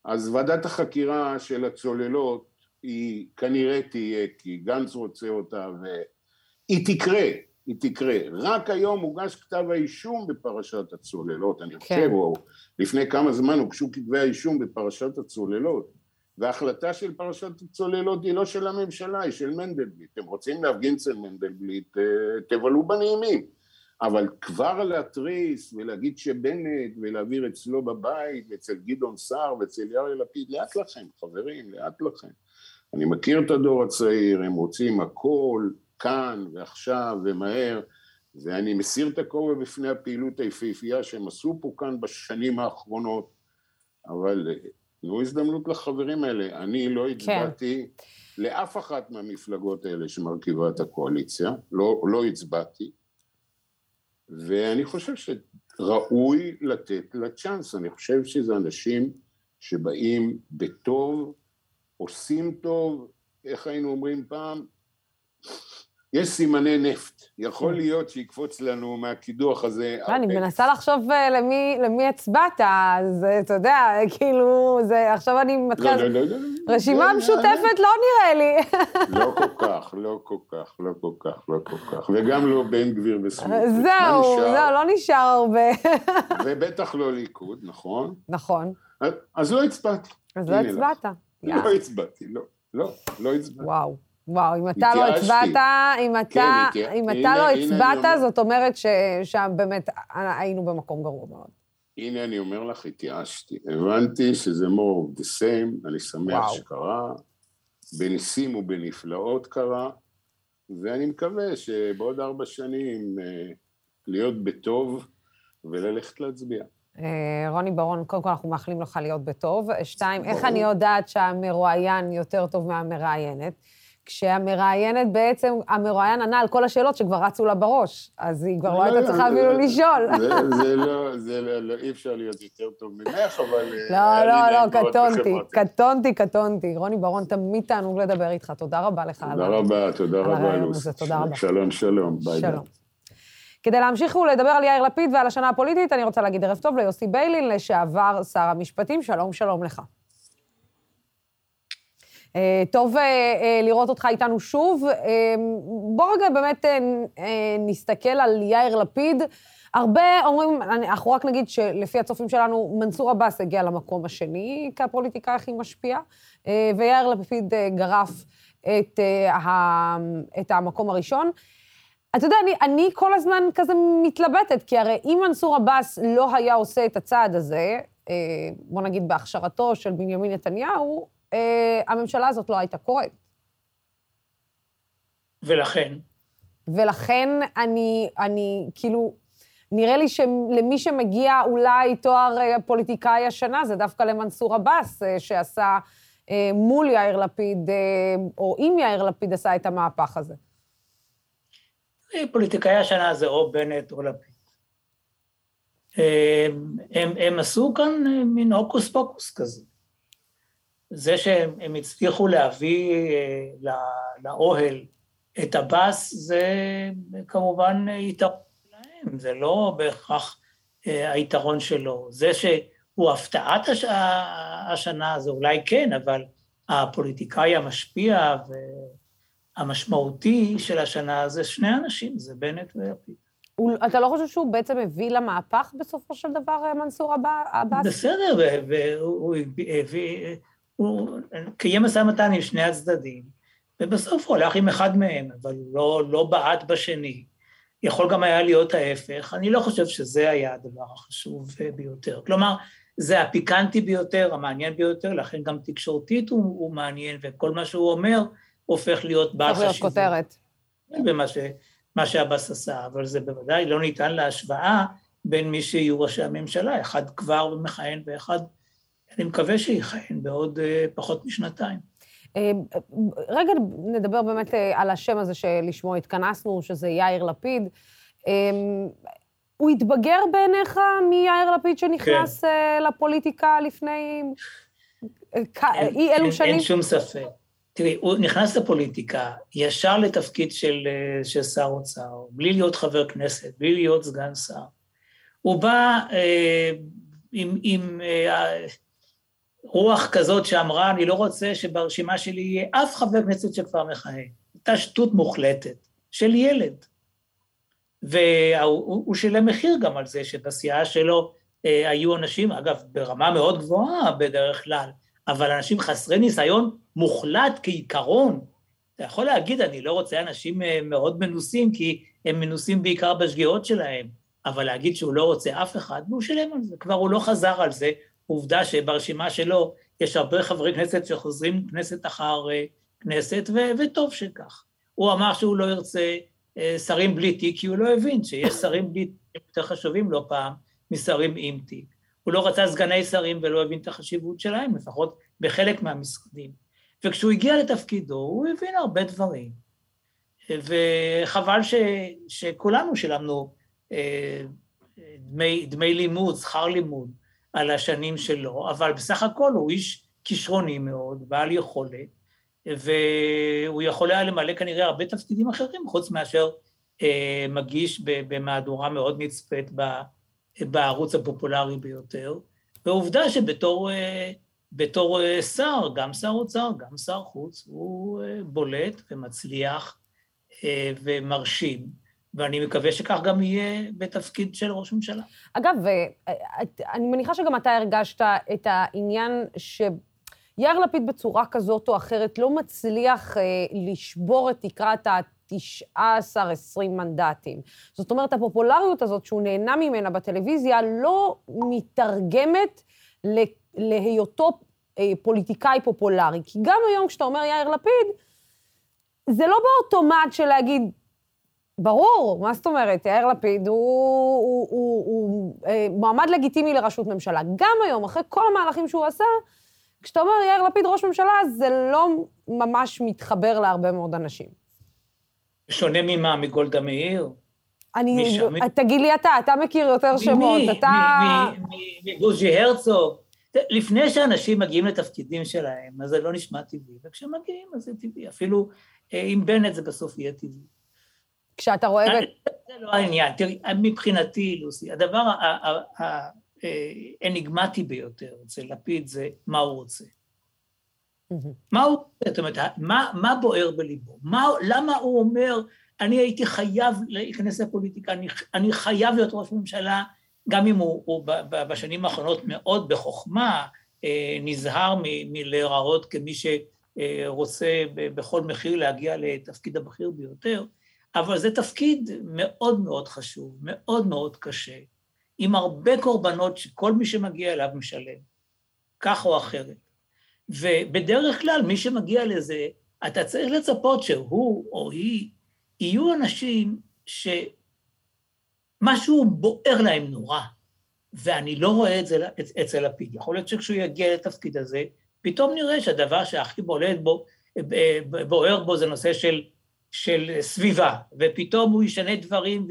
אז ועדת החקירה של הצוללות היא כנראה תהיה, כי גנץ רוצה אותה, והיא תקרה, היא תקרה. רק היום הוגש כתב האישום בפרשת הצוללות, אני חושב, כן. או לפני כמה זמן הוגשו כתבי האישום בפרשת הצוללות, וההחלטה של פרשת הצוללות היא לא של הממשלה, היא של מנדלבליט. אתם רוצים להפגין אצל מנדלבליט, אה, תבלו בנעימים. אבל כבר להתריס ולהגיד שבנט ולהעביר אצלו בבית ואצל גדעון סער ואצל יאיר לפיד, לאט לכם חברים, לאט לכם. אני מכיר את הדור הצעיר, הם רוצים הכל כאן ועכשיו ומהר, ואני מסיר את הכובע בפני הפעילות היפהפייה שהם עשו פה כאן בשנים האחרונות, אבל אה, תנו הזדמנות לחברים האלה. אני לא כן. הצבעתי כן. לאף אחת מהמפלגות האלה שמרכיבה את הקואליציה, לא, לא הצבעתי, ואני חושב שראוי לתת לה צ'אנס, אני חושב שזה אנשים שבאים בטוב, עושים טוב, איך היינו אומרים פעם? יש סימני נפט, יכול להיות שיקפוץ לנו מהקידוח הזה. לא, אני מנסה לחשוב אה, למי הצבעת, אז אה, אתה יודע, כאילו, זה, עכשיו אני מתחילה... לא, לא, לא, לא. רשימה משותפת לא נראה לי. לא כל כך, לא כל כך, לא כל כך, לא כל כך, וגם לא בן גביר וסמוטריץ'. זהו, זהו, לא נשאר הרבה. ובטח לא ליכוד, נכון? נכון. אז לא הצבעתי. אז לא הצבעת. לא הצבעתי, לא, לא, לא הצבעתי. וואו. וואו, אם אתה לא הצבעת, אם אתה, כן, אם אתה לא הצבעת, זאת אומרת ששם באמת היינו במקום גרוע מאוד. הנה אני אומר לך, התייאשתי. הבנתי שזה more of the same, אני שמח וואו. שקרה, בניסים ובנפלאות קרה, ואני מקווה שבעוד ארבע שנים אה, להיות בטוב וללכת להצביע. אה, רוני ברון, קודם כל אנחנו מאחלים לך להיות בטוב. שתיים, איך אני יודעת שהמרואיין יותר טוב מהמראיינת? כשהמראיינת בעצם, המרואיין ענה על כל השאלות שכבר רצו לה בראש, אז היא כבר לא הייתה צריכה אפילו לשאול. זה לא, זה לא, אי אפשר להיות יותר טוב ממך, אבל... לא, לא, לא, קטונתי, קטונתי, קטונתי. רוני ברון, תמיד תענוג לדבר איתך, תודה רבה לך. תודה רבה, תודה רבה, לוס. תודה רבה. שלום, שלום, ביי. שלום. כדי להמשיך ולדבר על יאיר לפיד ועל השנה הפוליטית, אני רוצה להגיד ערב טוב ליוסי ביילין, לשעבר שר המשפטים. שלום, שלום לך. אה, טוב אה, אה, לראות אותך איתנו שוב. בוא רגע באמת נסתכל על יאיר לפיד. הרבה אומרים, אנחנו רק נגיד שלפי הצופים שלנו, מנסור עבאס הגיע למקום השני כפוליטיקאי הכי משפיע, ויאיר לפיד גרף את, את המקום הראשון. אתה יודע, אני, אני כל הזמן כזה מתלבטת, כי הרי אם מנסור עבאס לא היה עושה את הצעד הזה, בוא נגיד בהכשרתו של בנימין נתניהו, הממשלה הזאת לא הייתה קורית. ולכן? ולכן אני, אני, כאילו, נראה לי שלמי שמגיע אולי תואר אה, פוליטיקאי השנה, זה דווקא למנסור עבאס, אה, שעשה מול יאיר לפיד, או עם יאיר לפיד עשה את המהפך הזה. פוליטיקאי השנה זה או בנט או לפיד. הם, הם עשו כאן מין הוקוס פוקוס כזה. זה שהם הצליחו להביא אה, לאוהל את עבאס, זה כמובן יתרון להם, זה לא בהכרח אה, היתרון שלו. זה שהוא הפתעת הש... השנה, זה אולי כן, אבל הפוליטיקאי המשפיע והמשמעותי של השנה זה שני אנשים, זה בנט ולפיד. אתה לא חושב שהוא בעצם הביא למהפך בסופו של דבר, אה, מנסור עבאס? בסדר, והוא הביא... הוא קיים משא ומתן עם שני הצדדים, ובסוף הוא הלך עם אחד מהם, אבל הוא לא, לא בעט בשני. יכול גם היה להיות ההפך, אני לא חושב שזה היה הדבר החשוב ביותר. כלומר, זה הפיקנטי ביותר, המעניין ביותר, לכן גם תקשורתית הוא, הוא מעניין, וכל מה שהוא אומר הופך להיות בעל חשיבות. צריך להיות כותרת. במה ש, מה שעבאס עשה, אבל זה בוודאי לא ניתן להשוואה בין מי שיהיו ראשי הממשלה, אחד כבר מכהן ואחד אני מקווה שיכהן בעוד uh, פחות משנתיים. אה, רגע נדבר באמת אה, על השם הזה שלשמו התכנסנו, שזה יאיר לפיד. אה, הוא התבגר בעיניך מיאיר לפיד שנכנס כן. לפוליטיקה לפני אי אלו שנים? אין שום ספק. תראי, הוא נכנס לפוליטיקה ישר לתפקיד של, של שר אוצר, בלי להיות חבר כנסת, בלי להיות סגן שר. הוא בא אה, עם, עם אה, רוח כזאת שאמרה, אני לא רוצה שברשימה שלי יהיה אף חבר כנסת שכבר מכהן. הייתה שטות מוחלטת של ילד. והוא שילם מחיר גם על זה שבסיעה שלו אה, היו אנשים, אגב, ברמה מאוד גבוהה בדרך כלל, אבל אנשים חסרי ניסיון מוחלט כעיקרון. אתה יכול להגיד, אני לא רוצה אנשים אה, מאוד מנוסים, כי הם מנוסים בעיקר בשגיאות שלהם, אבל להגיד שהוא לא רוצה אף אחד, והוא שילם על זה, כבר הוא לא חזר על זה, עובדה שברשימה שלו יש הרבה חברי כנסת שחוזרים כנסת אחר אה, כנסת, ו- וטוב שכך. הוא אמר שהוא לא ירצה אה, שרים בלי תיק, כי הוא לא הבין שיש שרים בלי תיק יותר חשובים לא פעם משרים עם תיק. הוא לא רצה סגני שרים ולא הבין את החשיבות שלהם, לפחות בחלק מהמשרדים. וכשהוא הגיע לתפקידו, הוא הבין הרבה דברים. וחבל ש, שכולנו שילמנו אה, דמי, דמי לימוד, שכר לימוד, על השנים שלו, אבל בסך הכל הוא איש כישרוני מאוד, בעל יכולת, והוא יכול היה למלא כנראה הרבה תפקידים אחרים, חוץ מאשר אה, מגיש במהדורה מאוד נצפית בערוץ הפופולרי ביותר. ועובדה שבתור אה, בתור אה, שר, גם שר אוצר, גם שר חוץ, הוא אה, בולט ומצליח אה, ומרשים. ואני מקווה שכך גם יהיה בתפקיד של ראש ממשלה. אגב, אני מניחה שגם אתה הרגשת את העניין שיאיר לפיד בצורה כזאת או אחרת לא מצליח אה, לשבור את תקרת ה-19-20 מנדטים. זאת אומרת, הפופולריות הזאת שהוא נהנה ממנה בטלוויזיה לא מתרגמת להיותו אה, פוליטיקאי פופולרי. כי גם היום כשאתה אומר יאיר לפיד, זה לא באוטומט של להגיד, ברור, מה זאת אומרת? יאיר לפיד הוא, הוא, הוא, הוא אה, מועמד לגיטימי לראשות ממשלה. גם היום, אחרי כל המהלכים שהוא עשה, כשאתה אומר יאיר לפיד ראש ממשלה, זה לא ממש מתחבר להרבה מאוד אנשים. שונה ממה? מגולדה מאיר? אני, משם... תגיד לי אתה, אתה מכיר יותר שמות, מי, אתה... מבוז'י הרצוג. לפני שאנשים מגיעים לתפקידים שלהם, אז זה לא נשמע טבעי, וכשמגיעים אז זה טבעי. אפילו אה, עם בנט זה בסוף יהיה טבעי. כשאתה רואה... זה לא העניין. תראי, מבחינתי, לוסי, הדבר האניגמטי ביותר אצל לפיד זה מה הוא רוצה. מה הוא, זאת אומרת, מה, מה בוער בליבו? מה, למה הוא אומר, אני הייתי חייב להיכנס לפוליטיקה, אני, אני חייב להיות ראש ממשלה, גם אם הוא, הוא בשנים האחרונות מאוד בחוכמה אה, נזהר מלהיראות כמי שרוצה בכל מחיר להגיע לתפקיד הבכיר ביותר, אבל זה תפקיד מאוד מאוד חשוב, מאוד מאוד קשה, עם הרבה קורבנות שכל מי שמגיע אליו משלם, כך או אחרת. ובדרך כלל מי שמגיע לזה, אתה צריך לצפות שהוא או היא יהיו אנשים שמשהו בוער להם נורא, ואני לא רואה את זה אצל לפיד. יכול להיות שכשהוא יגיע לתפקיד הזה, פתאום נראה שהדבר שהכי בולט בו, בוער בו זה נושא של של סביבה, ופתאום הוא ישנה דברים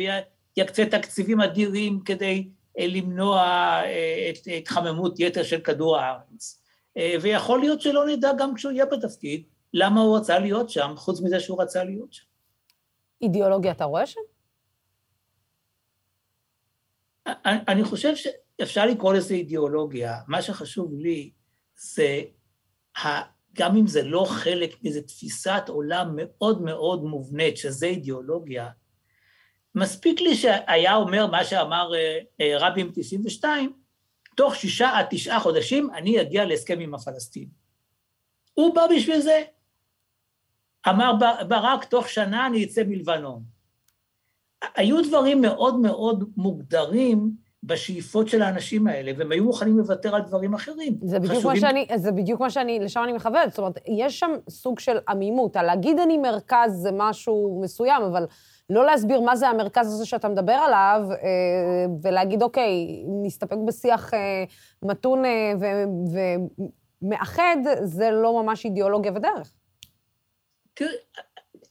ויקצה תקציבים אדירים כדי אה, למנוע אה, את התחממות יתר של כדור הארץ. אה, ויכול להיות שלא נדע גם כשהוא יהיה בתפקיד, למה הוא רצה להיות שם, חוץ מזה שהוא רצה להיות שם. אידיאולוגיה אתה רואה שם? אני חושב שאפשר לקרוא לזה אידיאולוגיה. מה שחשוב לי זה גם אם זה לא חלק מאיזו תפיסת עולם מאוד מאוד מובנית, שזה אידיאולוגיה, מספיק לי שהיה אומר מה שאמר רבי עם 92, תוך שישה עד תשעה חודשים אני אגיע להסכם עם הפלסטינים. הוא בא בשביל זה. אמר ברק, תוך שנה אני אצא מלבנון. היו דברים מאוד מאוד מוגדרים בשאיפות של האנשים האלה, והם היו מוכנים לוותר על דברים אחרים. זה בדיוק, חשובים... מה, שאני, זה בדיוק מה שאני, לשם אני מכוונת. זאת אומרת, יש שם סוג של עמימות. להגיד אני מרכז זה משהו מסוים, אבל לא להסביר מה זה המרכז הזה שאתה מדבר עליו, אה, ולהגיד, אוקיי, נסתפק בשיח אה, מתון אה, מאחד זה לא ממש אידיאולוגיה ודרך. תראי,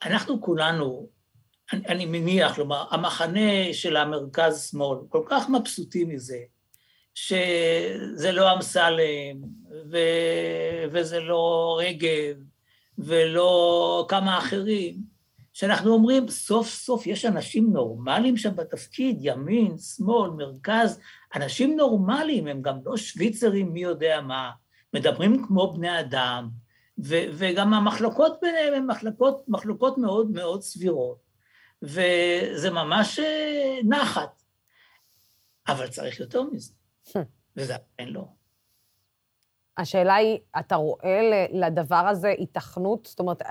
אנחנו כולנו, אני, אני מניח, כלומר, המחנה של המרכז-שמאל, כל כך מבסוטים מזה, שזה לא אמסלם, ו... וזה לא רגב, ולא כמה אחרים, שאנחנו אומרים, סוף סוף יש אנשים נורמליים שם בתפקיד, ימין, שמאל, מרכז, אנשים נורמליים, הם גם לא שוויצרים מי יודע מה, מדברים כמו בני אדם, ו- וגם המחלוקות ביניהם הן מחלוקות, מחלוקות מאוד מאוד סבירות, וזה ממש אה, נחת. אבל צריך יותר מזה, וזה עדיין לא. השאלה היא, אתה רואה לדבר הזה היתכנות? זאת אומרת,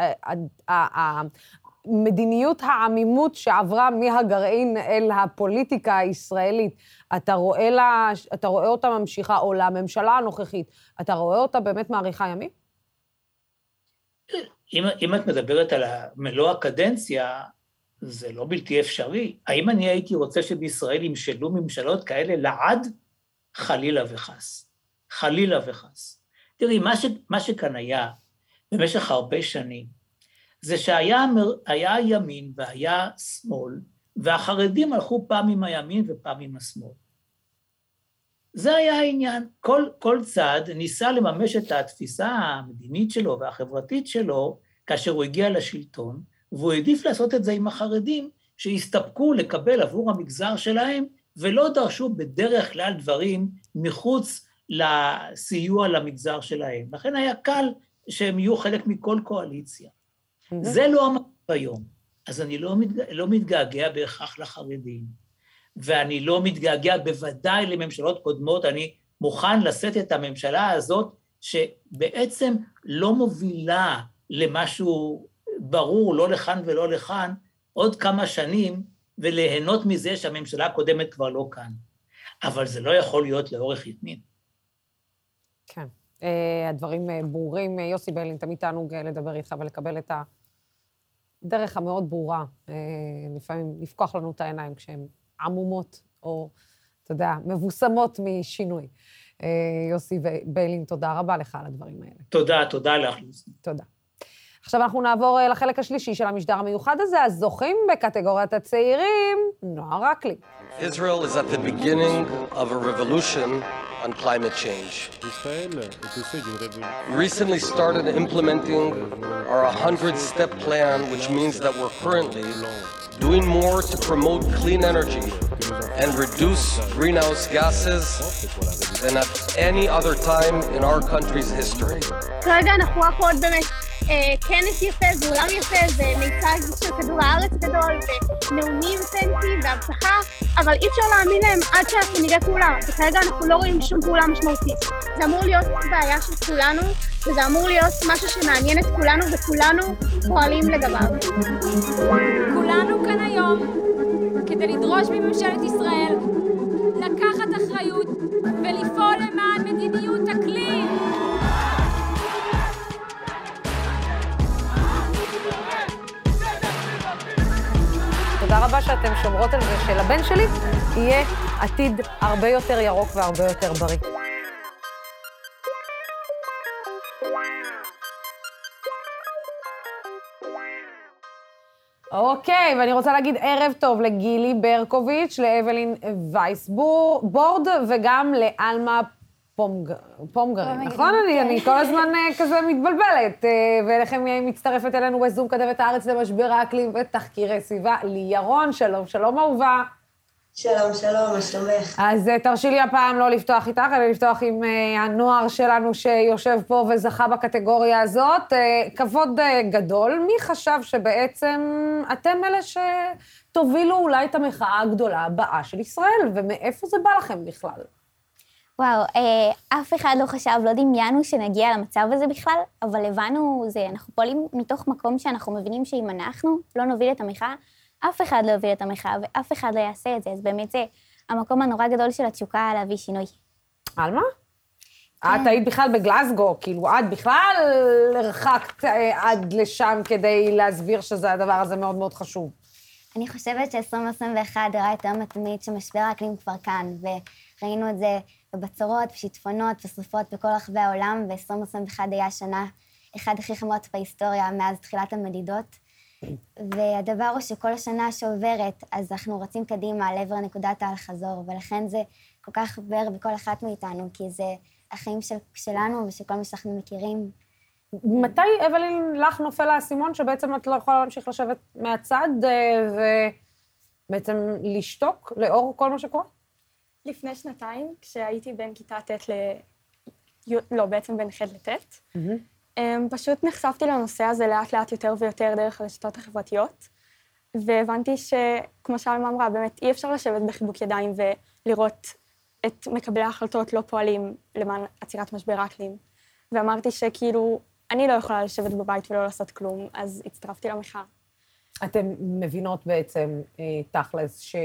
מדיניות העמימות שעברה מהגרעין אל הפוליטיקה הישראלית, אתה רואה, לה, אתה רואה אותה ממשיכה, או לממשלה הנוכחית, אתה רואה אותה באמת מאריכה ימים? אם, אם את מדברת על מלוא הקדנציה, זה לא בלתי אפשרי. האם אני הייתי רוצה שבישראל ימשלו ממשלות כאלה לעד? חלילה וחס. חלילה וחס. תראי, מה, ש, מה שכאן היה במשך הרבה שנים, זה שהיה היה ימין והיה שמאל, והחרדים הלכו פעם עם הימין ופעם עם השמאל. זה היה העניין. כל, כל צד ניסה לממש את התפיסה המדינית שלו והחברתית שלו כאשר הוא הגיע לשלטון, והוא העדיף לעשות את זה עם החרדים, שהסתפקו לקבל עבור המגזר שלהם, ולא דרשו בדרך כלל דברים מחוץ לסיוע למגזר שלהם. לכן היה קל שהם יהיו חלק מכל קואליציה. זה לא המצב היום. אז אני לא, מתג... לא מתגעגע בהכרח לחרדים, ואני לא מתגעגע בוודאי לממשלות קודמות, אני מוכן לשאת את הממשלה הזאת, שבעצם לא מובילה למשהו ברור, לא לכאן ולא לכאן, עוד כמה שנים, וליהנות מזה שהממשלה הקודמת כבר לא כאן. אבל זה לא יכול להיות לאורך יתמים. כן. Uh, הדברים uh, ברורים. Uh, יוסי ביילין, תמיד תענוג לדבר איתך ולקבל את הדרך המאוד ברורה. לפעמים לפקוח לנו את העיניים כשהן עמומות, או, אתה יודע, מבוסמות משינוי. יוסי ביילין, תודה רבה לך על הדברים האלה. תודה, תודה לך, לוסי. תודה. עכשיו אנחנו נעבור לחלק השלישי של המשדר המיוחד הזה, הזוכים בקטגוריית הצעירים, נועה רקלי. Israel is at the beginning of a revolution on climate change. We recently started implementing our 100-step plan, which means that we're currently doing more to promote clean energy and reduce greenhouse gases than at any other time in our country's history. כרגע אנחנו רק עוד באמת כנס יפה, זה אולם יפה, זה מיצג של כדור הארץ גדול, ונאומים פנסי והבטחה, אבל אי אפשר להאמין להם עד שאנחנו נראה פעולה, וכרגע אנחנו לא רואים שום פעולה משמעותית. זה אמור להיות בעיה של כולנו, וזה אמור להיות משהו שמעניין את כולנו, וכולנו פועלים לגביו. כולנו כאן היום כדי לדרוש מממשלת ישראל לקחת אחריות ולפעול למען מדיניות אקלים. תודה רבה שאתם שומרות על זה שלבן שלי יהיה עתיד הרבה יותר ירוק והרבה יותר בריא. אוקיי, ואני רוצה להגיד ערב טוב לגילי ברקוביץ', לאבלין וייסבורד וגם לאלמה פומגרין, נכון? אני, אני כל הזמן אה, כזה מתבלבלת. אה, ואליכם מצטרפת אלינו בזום כתבת הארץ למשבר האקלים ותחקירי סביבה, לי ירון, שלום, שלום אהובה. שלום, שלום, מה שלומך? אז אה, תרשי לי הפעם לא לפתוח איתך, אלא לפתוח עם הנוער שלנו שיושב פה וזכה בקטגוריה הזאת. כבוד גדול. מי חשב שבעצם אתם אלה שתובילו אולי את המחאה הגדולה הבאה של ישראל, ומאיפה זה בא לכם בכלל? וואו, אה, אף אחד לא חשב, לא דמיינו שנגיע למצב הזה בכלל, אבל הבנו, זה, אנחנו פועלים מתוך מקום שאנחנו מבינים שאם אנחנו לא נוביל את המחאה, אף אחד לא יוביל את המחאה ואף אחד לא יעשה את זה, אז באמת זה המקום הנורא גדול של התשוקה להביא שינוי. על מה? כן. את היית בכלל בגלסגו, כאילו, את בכלל הרחקת אה, עד לשם כדי להסביר שזה הדבר הזה מאוד מאוד חשוב. אני חושבת ש-2021 הראה יותר מתמיד שמשבר האקלים כבר כאן, וראינו את זה ובצורות ושיטפונות ושרפות בכל רחבי העולם, ו-2021 היה השנה אחד הכי חמות בהיסטוריה מאז תחילת המדידות. והדבר הוא שכל השנה שעוברת, אז אנחנו רצים קדימה לעבר נקודת האל-חזור, ולכן זה כל כך בוער בכל אחת מאיתנו, כי זה החיים של, שלנו ושל כל מי שאנחנו מכירים. מתי, אבלין, לך נופל האסימון שבעצם את לא יכולה להמשיך לשבת מהצד אה, ובעצם לשתוק לאור כל מה שקורה? לפני שנתיים, כשהייתי בין כיתה ט' ל... לא, בעצם בין ח' לט', mm-hmm. פשוט נחשפתי לנושא הזה לאט לאט יותר ויותר דרך הרשתות החברתיות, והבנתי שכמו שאלמה אמרה, באמת אי אפשר לשבת בחיבוק ידיים ולראות את מקבלי ההחלטות לא פועלים למען עצירת משבר האקלים. ואמרתי שכאילו, אני לא יכולה לשבת בבית ולא לעשות כלום, אז הצטרפתי למחאה. אתם מבינות בעצם, אה, תכלס, ש...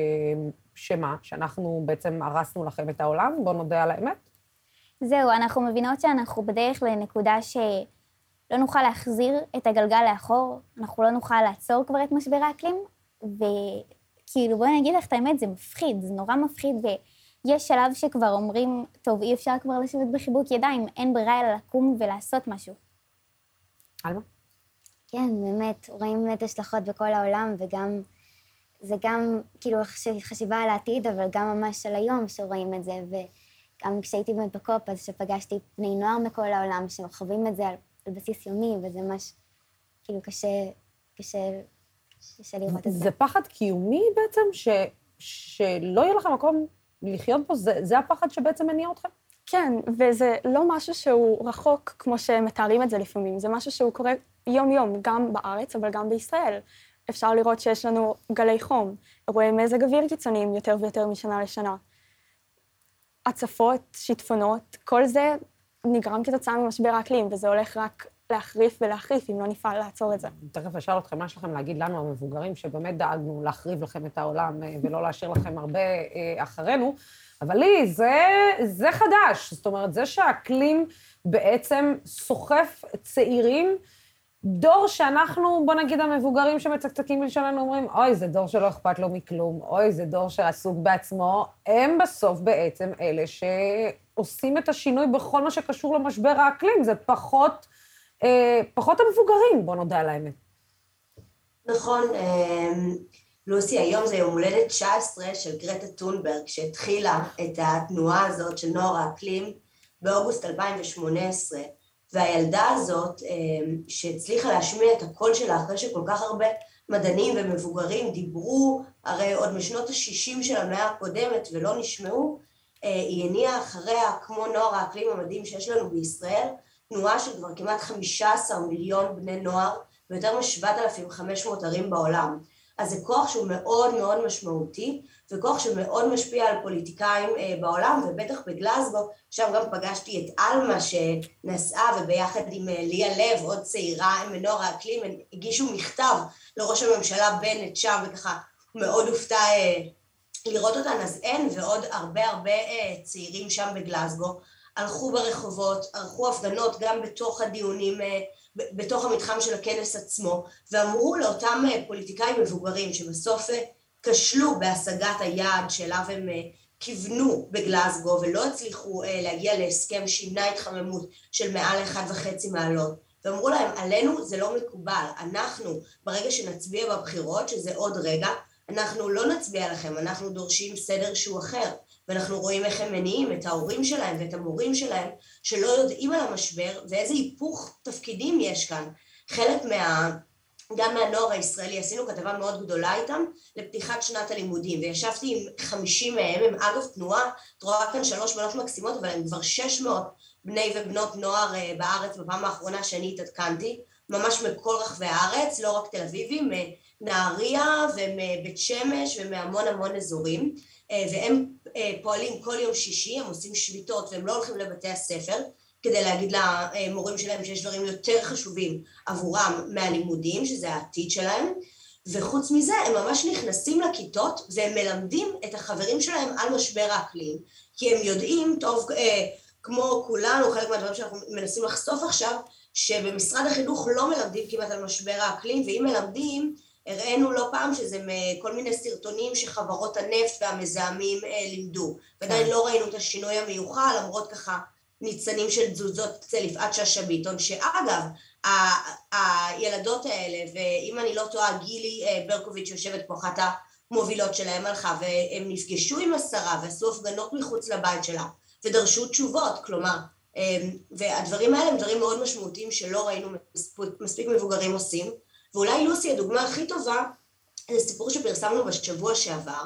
שמה? שאנחנו בעצם הרסנו לכם את העולם? בואו נודה על האמת. זהו, אנחנו מבינות שאנחנו בדרך לנקודה שלא נוכל להחזיר את הגלגל לאחור, אנחנו לא נוכל לעצור כבר את משבר האקלים, וכאילו, בואי נגיד לך את האמת, זה מפחיד, זה נורא מפחיד, ויש שלב שכבר אומרים, טוב, אי אפשר כבר לשבת בחיבוק ידיים, אין ברירה אלא לקום ולעשות משהו. עלמה? כן, באמת, רואים באמת השלכות בכל העולם, וגם, זה גם כאילו חשיבה על העתיד, אבל גם ממש על היום שרואים את זה, וגם כשהייתי באמת בקופ, אז שפגשתי בני נוער מכל העולם, שחווים את זה על, על בסיס יומי, וזה ממש, כאילו, קשה, קשה, קשה לראות את זה. זה פחד קיומי בעצם, ש, שלא יהיה לכם מקום לחיות בו? זה, זה הפחד שבעצם מניע אתכם? כן, וזה לא משהו שהוא רחוק כמו שמתארים את זה לפעמים, זה משהו שהוא קורה יום-יום, גם בארץ, אבל גם בישראל. אפשר לראות שיש לנו גלי חום, אירועי מזג אוויר קיצוניים יותר ויותר משנה לשנה. הצפות, שיטפונות, כל זה נגרם כתוצאה ממשבר האקלים, וזה הולך רק להחריף ולהחריף אם לא נפעל לעצור את זה. תכף אשאל אתכם, מה יש לכם להגיד לנו, המבוגרים, שבאמת דאגנו להחריב לכם את העולם אה, ולא להשאיר לכם הרבה אה, אחרינו, אבל לי, זה, זה חדש. זאת אומרת, זה שהאקלים בעצם סוחף צעירים, דור שאנחנו, בוא נגיד, המבוגרים שמצקצקים בלשוננו אומרים, אוי, זה דור שלא אכפת לו מכלום, אוי, זה דור שעסוק בעצמו, הם בסוף בעצם אלה שעושים את השינוי בכל מה שקשור למשבר האקלים. זה פחות, אה, פחות המבוגרים, בוא נודה על האמת. נכון. אה... לוסי, היום זה יום הולדת 19 של גרטה טונברג, שהתחילה את התנועה הזאת של נוער האקלים באוגוסט 2018, והילדה הזאת, אמ, שהצליחה להשמיע את הקול שלה אחרי שכל כך הרבה מדענים ומבוגרים דיברו, הרי עוד משנות ה-60 של המאה הקודמת ולא נשמעו, אה, היא הניעה אחריה, כמו נוער האקלים המדהים שיש לנו בישראל, תנועה של כבר כמעט 15 מיליון בני נוער ויותר מ-7,500 ערים בעולם. אז זה כוח שהוא מאוד מאוד משמעותי, וכוח שמאוד משפיע על פוליטיקאים אה, בעולם, ובטח בגלזגו, שם גם פגשתי את עלמה שנסעה, וביחד עם אה, ליה לב, עוד צעירה מנוער האקלים, הם הגישו מכתב לראש הממשלה בנט שם, וככה מאוד הופתע אה, לראות אותן, אז אין, ועוד הרבה הרבה צעירים שם בגלזגו, הלכו ברחובות, ערכו הפגנות גם בתוך הדיונים בתוך המתחם של הכנס עצמו, ואמרו לאותם פוליטיקאים מבוגרים שבסוף כשלו בהשגת היעד שאליו הם אה, כיוונו בגלסגו ולא הצליחו להגיע להסכם שימנע התחממות של מעל 1.5 מעלות. ואמרו להם עלינו זה לא מקובל. אנחנו ברגע שנצביע בבחירות שזה עוד רגע אנחנו לא נצביע לכם. אנחנו דורשים סדר שהוא אחר. ואנחנו רואים איך הם מניעים את ההורים שלהם ואת המורים שלהם שלא יודעים על המשבר ואיזה היפוך תפקידים יש כאן. חלק מה... גם מהנוער הישראלי, עשינו כתבה מאוד גדולה איתם לפתיחת שנת הלימודים וישבתי עם חמישים מהם, הם אגב תנועה, את רואה כאן שלוש בנות מקסימות אבל הם כבר שש מאות בני ובנות נוער אה, בארץ בפעם האחרונה שאני התעדכנתי, ממש מכל רחבי הארץ, לא רק תל אביבים, מנהריה ומבית שמש ומהמון המון אזורים אה, והם אה, פועלים כל יום שישי, הם עושים שביתות והם לא הולכים לבתי הספר כדי להגיד למורים שלהם שיש דברים יותר חשובים עבורם מהלימודים, שזה העתיד שלהם, וחוץ מזה הם ממש נכנסים לכיתות והם מלמדים את החברים שלהם על משבר האקלים, כי הם יודעים, טוב, אה, כמו כולנו, חלק מהדברים שאנחנו מנסים לחשוף עכשיו, שבמשרד החינוך לא מלמדים כמעט על משבר האקלים, ואם מלמדים, הראינו לא פעם שזה מכל מיני סרטונים שחברות הנפט והמזהמים לימדו. ועדיין לא ראינו את השינוי המיוחל, למרות ככה ניצנים של תזוזות אצל יפעת שאשא ביטון, שאגב, הילדות האלה, ואם אני לא טועה, גילי ברקוביץ' יושבת פה, אחת המובילות שלהם הלכה, והם נפגשו עם השרה ועשו הפגנות מחוץ לבית שלה, ודרשו תשובות, כלומר, והדברים האלה הם דברים מאוד משמעותיים שלא ראינו מספיק מבוגרים עושים, ואולי לוסי הדוגמה הכי טובה, זה סיפור שפרסמנו בשבוע שעבר,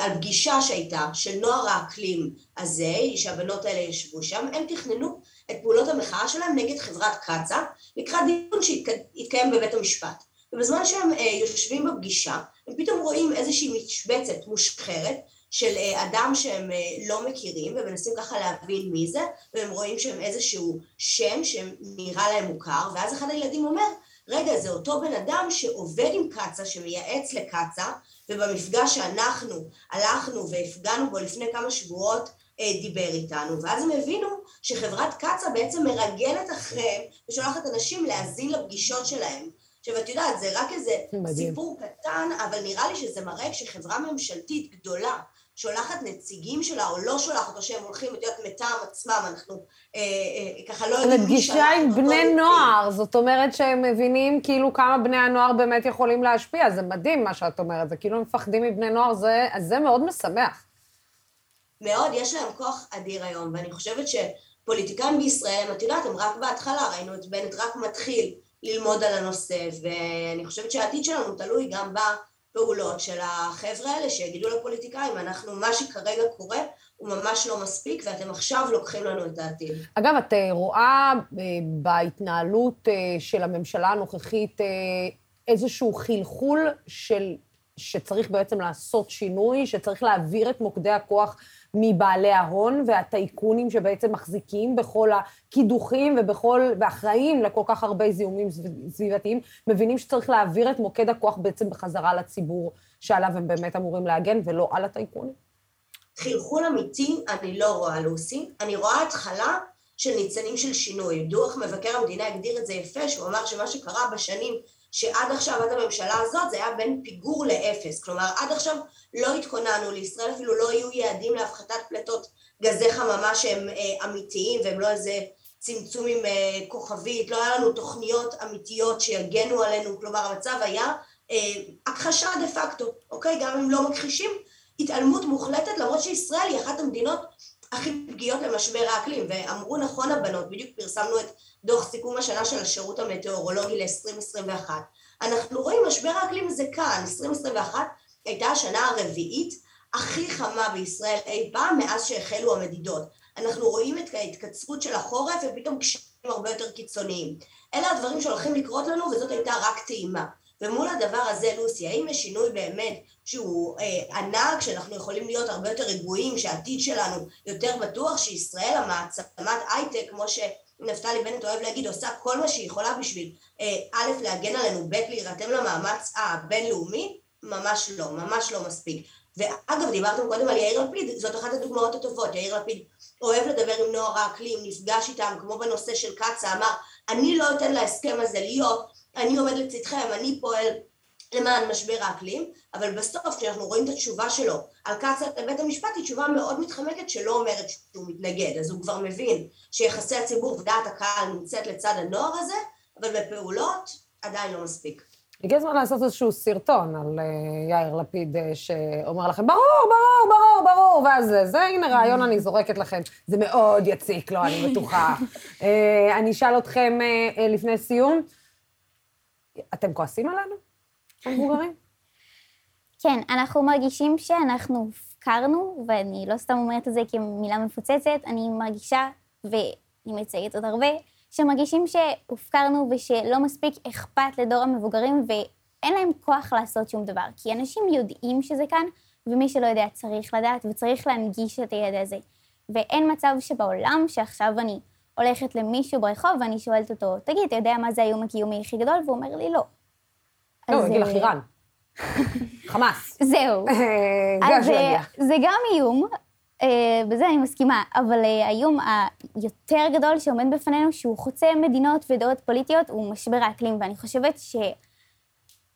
על פגישה שהייתה של נוער האקלים הזה, שהבנות האלה ישבו שם, הם תכננו את פעולות המחאה שלהם נגד חברת קצא"א, לקראת דיון שהתקיים בבית המשפט. ובזמן שהם יושבים בפגישה, הם פתאום רואים איזושהי משבצת מושחרת של אדם שהם לא מכירים, ומנסים ככה להבין מי זה, והם רואים שהם איזשהו שם שנראה להם מוכר, ואז אחד הילדים אומר, רגע, זה אותו בן אדם שעובד עם קצא"א, שמייעץ לקצא"א, ובמפגש שאנחנו הלכנו והפגנו בו לפני כמה שבועות, דיבר איתנו, ואז הם הבינו שחברת קצא"א בעצם מרגלת אחריהם ושולחת אנשים להאזין לפגישות שלהם. עכשיו, את יודעת, זה רק איזה מדהים. סיפור קטן, אבל נראה לי שזה מראה כשחברה ממשלתית גדולה שולחת נציגים שלה, או לא שולחת, או שהם הולכים, את יודעת, מטעם עצמם, אנחנו אה, אה, ככה לא יודעים... לפגישה עם בני נוער, זאת אומרת שהם מבינים כאילו כמה בני הנוער באמת יכולים להשפיע, זה מדהים מה שאת אומרת, זה כאילו הם מפחדים מבני נוער, זה, זה מאוד משמח. מאוד, יש להם כוח אדיר היום, ואני חושבת שפוליטיקאים בישראל, את יודעת, הם רק בהתחלה, ראינו את בנט רק מתחיל ללמוד על הנושא, ואני חושבת שהעתיד שלנו תלוי גם בפעולות של החבר'ה האלה שיגידו לפוליטיקאים, אנחנו, מה שכרגע קורה הוא ממש לא מספיק, ואתם עכשיו לוקחים לנו את העתיד. אגב, את רואה בהתנהלות של הממשלה הנוכחית איזשהו חלחול של, שצריך בעצם לעשות שינוי, שצריך להעביר את מוקדי הכוח מבעלי ההון והטייקונים שבעצם מחזיקים בכל הקידוחים ובכל, ואחראים לכל כך הרבה זיהומים סביבתיים, מבינים שצריך להעביר את מוקד הכוח בעצם בחזרה לציבור שעליו הם באמת אמורים להגן, ולא על הטייקונים? חלחול אמיתי אני לא רואה, לוסי. אני רואה התחלה של ניצנים של שינוי. דוח מבקר המדינה הגדיר את זה יפה, שהוא אמר שמה שקרה בשנים שעד עכשיו, עד הממשלה הזאת, זה היה בין פיגור לאפס. כלומר, עד עכשיו לא התכוננו, לישראל אפילו לא היו יעדים להפחתת פליטות גזי חממה שהם אה, אמיתיים, והם לא איזה צמצום עם אה, כוכבית, לא היה לנו תוכניות אמיתיות שיגנו עלינו, כלומר, המצב היה אה, הכחשה דה פקטו, אוקיי? גם אם לא מכחישים, התעלמות מוחלטת, למרות שישראל היא אחת המדינות הכי פגיעות למשבר האקלים, ואמרו נכון הבנות, בדיוק פרסמנו את דוח סיכום השנה של השירות המטאורולוגי ל-2021. אנחנו רואים משבר האקלים זה כאן, 2021 הייתה השנה הרביעית הכי חמה בישראל אי פעם מאז שהחלו המדידות. אנחנו רואים את ההתקצרות של החורף ופתאום קשיים הרבה יותר קיצוניים. אלה הדברים שהולכים לקרות לנו וזאת הייתה רק טעימה. ומול הדבר הזה, לוסי, האם יש שינוי באמת שהוא אה, ענק, שאנחנו יכולים להיות הרבה יותר רגועים, שהעתיד שלנו יותר בטוח, שישראל המעצמת הייטק, כמו שנפתלי בנט אוהב להגיד, עושה כל מה שהיא יכולה בשביל אה, א', להגן עלינו, ב', להירתם למאמץ הבינלאומי? ממש לא, ממש לא מספיק. ואגב, דיברתם קודם על יאיר לפיד, זאת אחת הדוגמאות הטובות, יאיר לפיד אוהב לדבר עם נוער האקלים, נפגש איתם, כמו בנושא של קצא"א, אמר, אני לא אתן להסכם הזה להיות, אני עומד לצדכם, אני פועל למען משבר האקלים, אבל בסוף כשאנחנו רואים את התשובה שלו על קצא"א לבית המשפט, היא תשובה מאוד מתחמקת שלא אומרת שהוא מתנגד, אז הוא כבר מבין שיחסי הציבור ודעת הקהל נמצאת לצד הנוער הזה, אבל בפעולות עדיין לא מספיק. הגיע הזמן לעשות איזשהו סרטון על uh, יאיר לפיד uh, שאומר לכם, ברור, ברור, ברור, ברור, ואז זה, זה, הנה רעיון אני זורקת לכם. זה מאוד יציק לו, אני בטוחה. uh, אני אשאל אתכם לפני סיום, אתם כועסים עלינו, המבוגרים? כן, אנחנו מרגישים שאנחנו הופקרנו, ואני לא סתם אומרת את זה כמילה מפוצצת, אני מרגישה, ואני מציירת עוד הרבה, שמרגישים שהופקרנו ושלא מספיק אכפת לדור המבוגרים ואין להם כוח לעשות שום דבר. כי אנשים יודעים שזה כאן, ומי שלא יודע צריך לדעת וצריך להנגיש את הידע הזה. ואין מצב שבעולם שעכשיו אני הולכת למישהו ברחוב ואני שואלת אותו, תגיד, אתה יודע מה זה האיום הקיומי הכי גדול? והוא אומר לי, לא. לא, הוא יגיד לך איראן. חמאס. זהו. אז זה גם איום, בזה אני מסכימה, אבל האיום היותר גדול שעומד בפנינו, שהוא חוצה מדינות ודעות פוליטיות, הוא משבר האקלים, ואני חושבת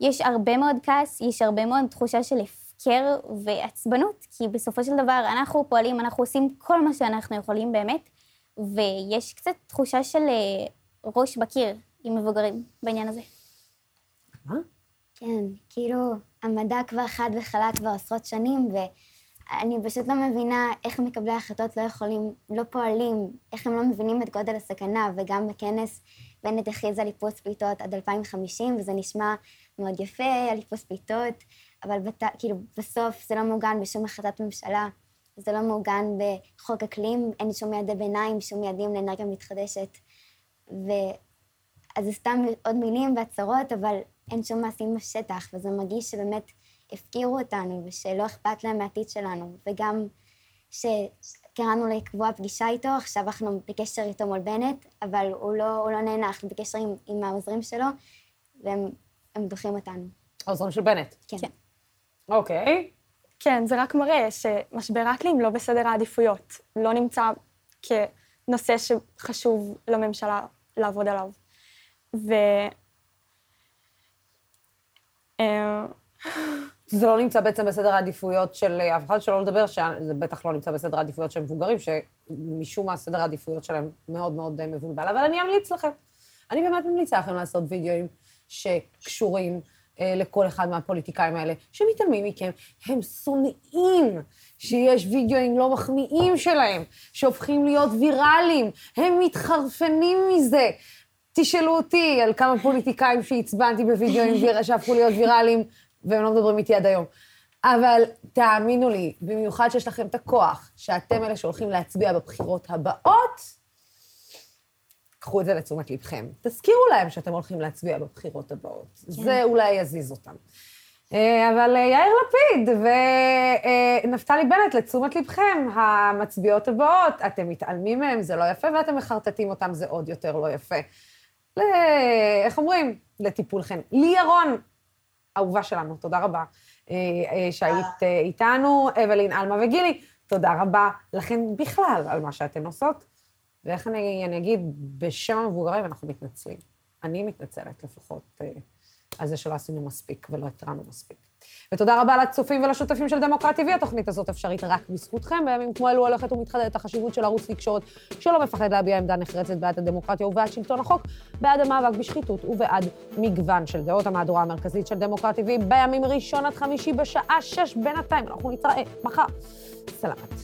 יש הרבה מאוד כעס, יש הרבה מאוד תחושה של הפקר ועצבנות, כי בסופו של דבר אנחנו פועלים, אנחנו עושים כל מה שאנחנו יכולים באמת, ויש קצת תחושה של אה, ראש בקיר עם מבוגרים בעניין הזה. מה? כן, כאילו, המדע כבר חד וחלק כבר עשרות שנים, ואני פשוט לא מבינה איך מקבלי ההחלטות לא יכולים, לא פועלים, איך הם לא מבינים את גודל הסכנה, וגם בכנס בנט הכריז על איפוס פליטות עד 2050, וזה נשמע מאוד יפה, על איפוס פליטות, אבל בת, כאילו, בסוף זה לא מעוגן בשום החלטת ממשלה, זה לא מעוגן בחוק אקלים, אין שום יעדי ביניים, שום יעדים לאנרגיה מתחדשת. ו... אז זה סתם עוד מילים והצהרות, אבל אין שום מעשים בשטח, וזה מרגיש שבאמת הפקירו אותנו, ושלא אכפת להם מהעתיד שלנו, וגם שקראנו לקבוע פגישה איתו, עכשיו אנחנו בקשר איתו מול בנט, אבל הוא לא, הוא לא נהנה, אנחנו בקשר עם, עם העוזרים שלו, והם דוחים אותנו. העוזרים של בנט? כן. כן. אוקיי. כן, זה רק מראה שמשבר האקלים לא בסדר העדיפויות, לא נמצא כנושא שחשוב לממשלה לעבוד עליו. ו... אה, זה לא נמצא בעצם בסדר העדיפויות של אף אחד, שלא לדבר, שזה בטח לא נמצא בסדר העדיפויות של מבוגרים, שמשום מה סדר העדיפויות שלהם מאוד מאוד מבולבל. אבל אני אמליץ לכם. אני באמת ממליצה לכם לעשות וידאוים שקשורים אה, לכל אחד מהפוליטיקאים האלה, שמתעלמים מכם. הם שונאים שיש וידאוים לא מחמיאים שלהם, שהופכים להיות ויראליים. הם מתחרפנים מזה. תשאלו אותי על כמה פוליטיקאים שעצבנתי בווידאוים שהפכו להיות ויראליים, והם לא מדברים איתי עד היום. אבל תאמינו לי, במיוחד שיש לכם את הכוח, שאתם אלה שהולכים להצביע בבחירות הבאות, קחו את זה לתשומת לבכם. תזכירו להם שאתם הולכים להצביע בבחירות הבאות. כן. זה אולי יזיז אותם. אה, אבל אה, יאיר לפיד ונפתלי בנט, לתשומת לבכם, המצביעות הבאות, אתם מתעלמים מהם, זה לא יפה, ואתם מחרטטים אותם, זה עוד יותר לא יפה. ל... איך אומרים? לטיפולכם. לי ירון, אהובה שלנו, תודה רבה אה, שהיית איתנו, אבלין, עלמה וגילי, תודה רבה לכן בכלל על מה שאתן עושות. ואיך אני, אני אגיד, בשם המבוגרים אנחנו מתנצלים. אני מתנצלת לפחות אה, על זה שלא עשינו מספיק ולא התרענו מספיק. ותודה רבה לצופים ולשותפים של דמוקרט TV, התוכנית הזאת אפשרית רק בזכותכם. בימים כמו אלו הולכת ומתחדדת החשיבות של ערוץ תקשורת שלא מפחד להביע עמדה נחרצת בעד הדמוקרטיה ובעד שלטון החוק, בעד המאבק בשחיתות ובעד מגוון של דעות. המהדורה המרכזית של דמוקרט TV בימים ראשון עד חמישי בשעה שש. בינתיים אנחנו נתראה מחר. סלמת.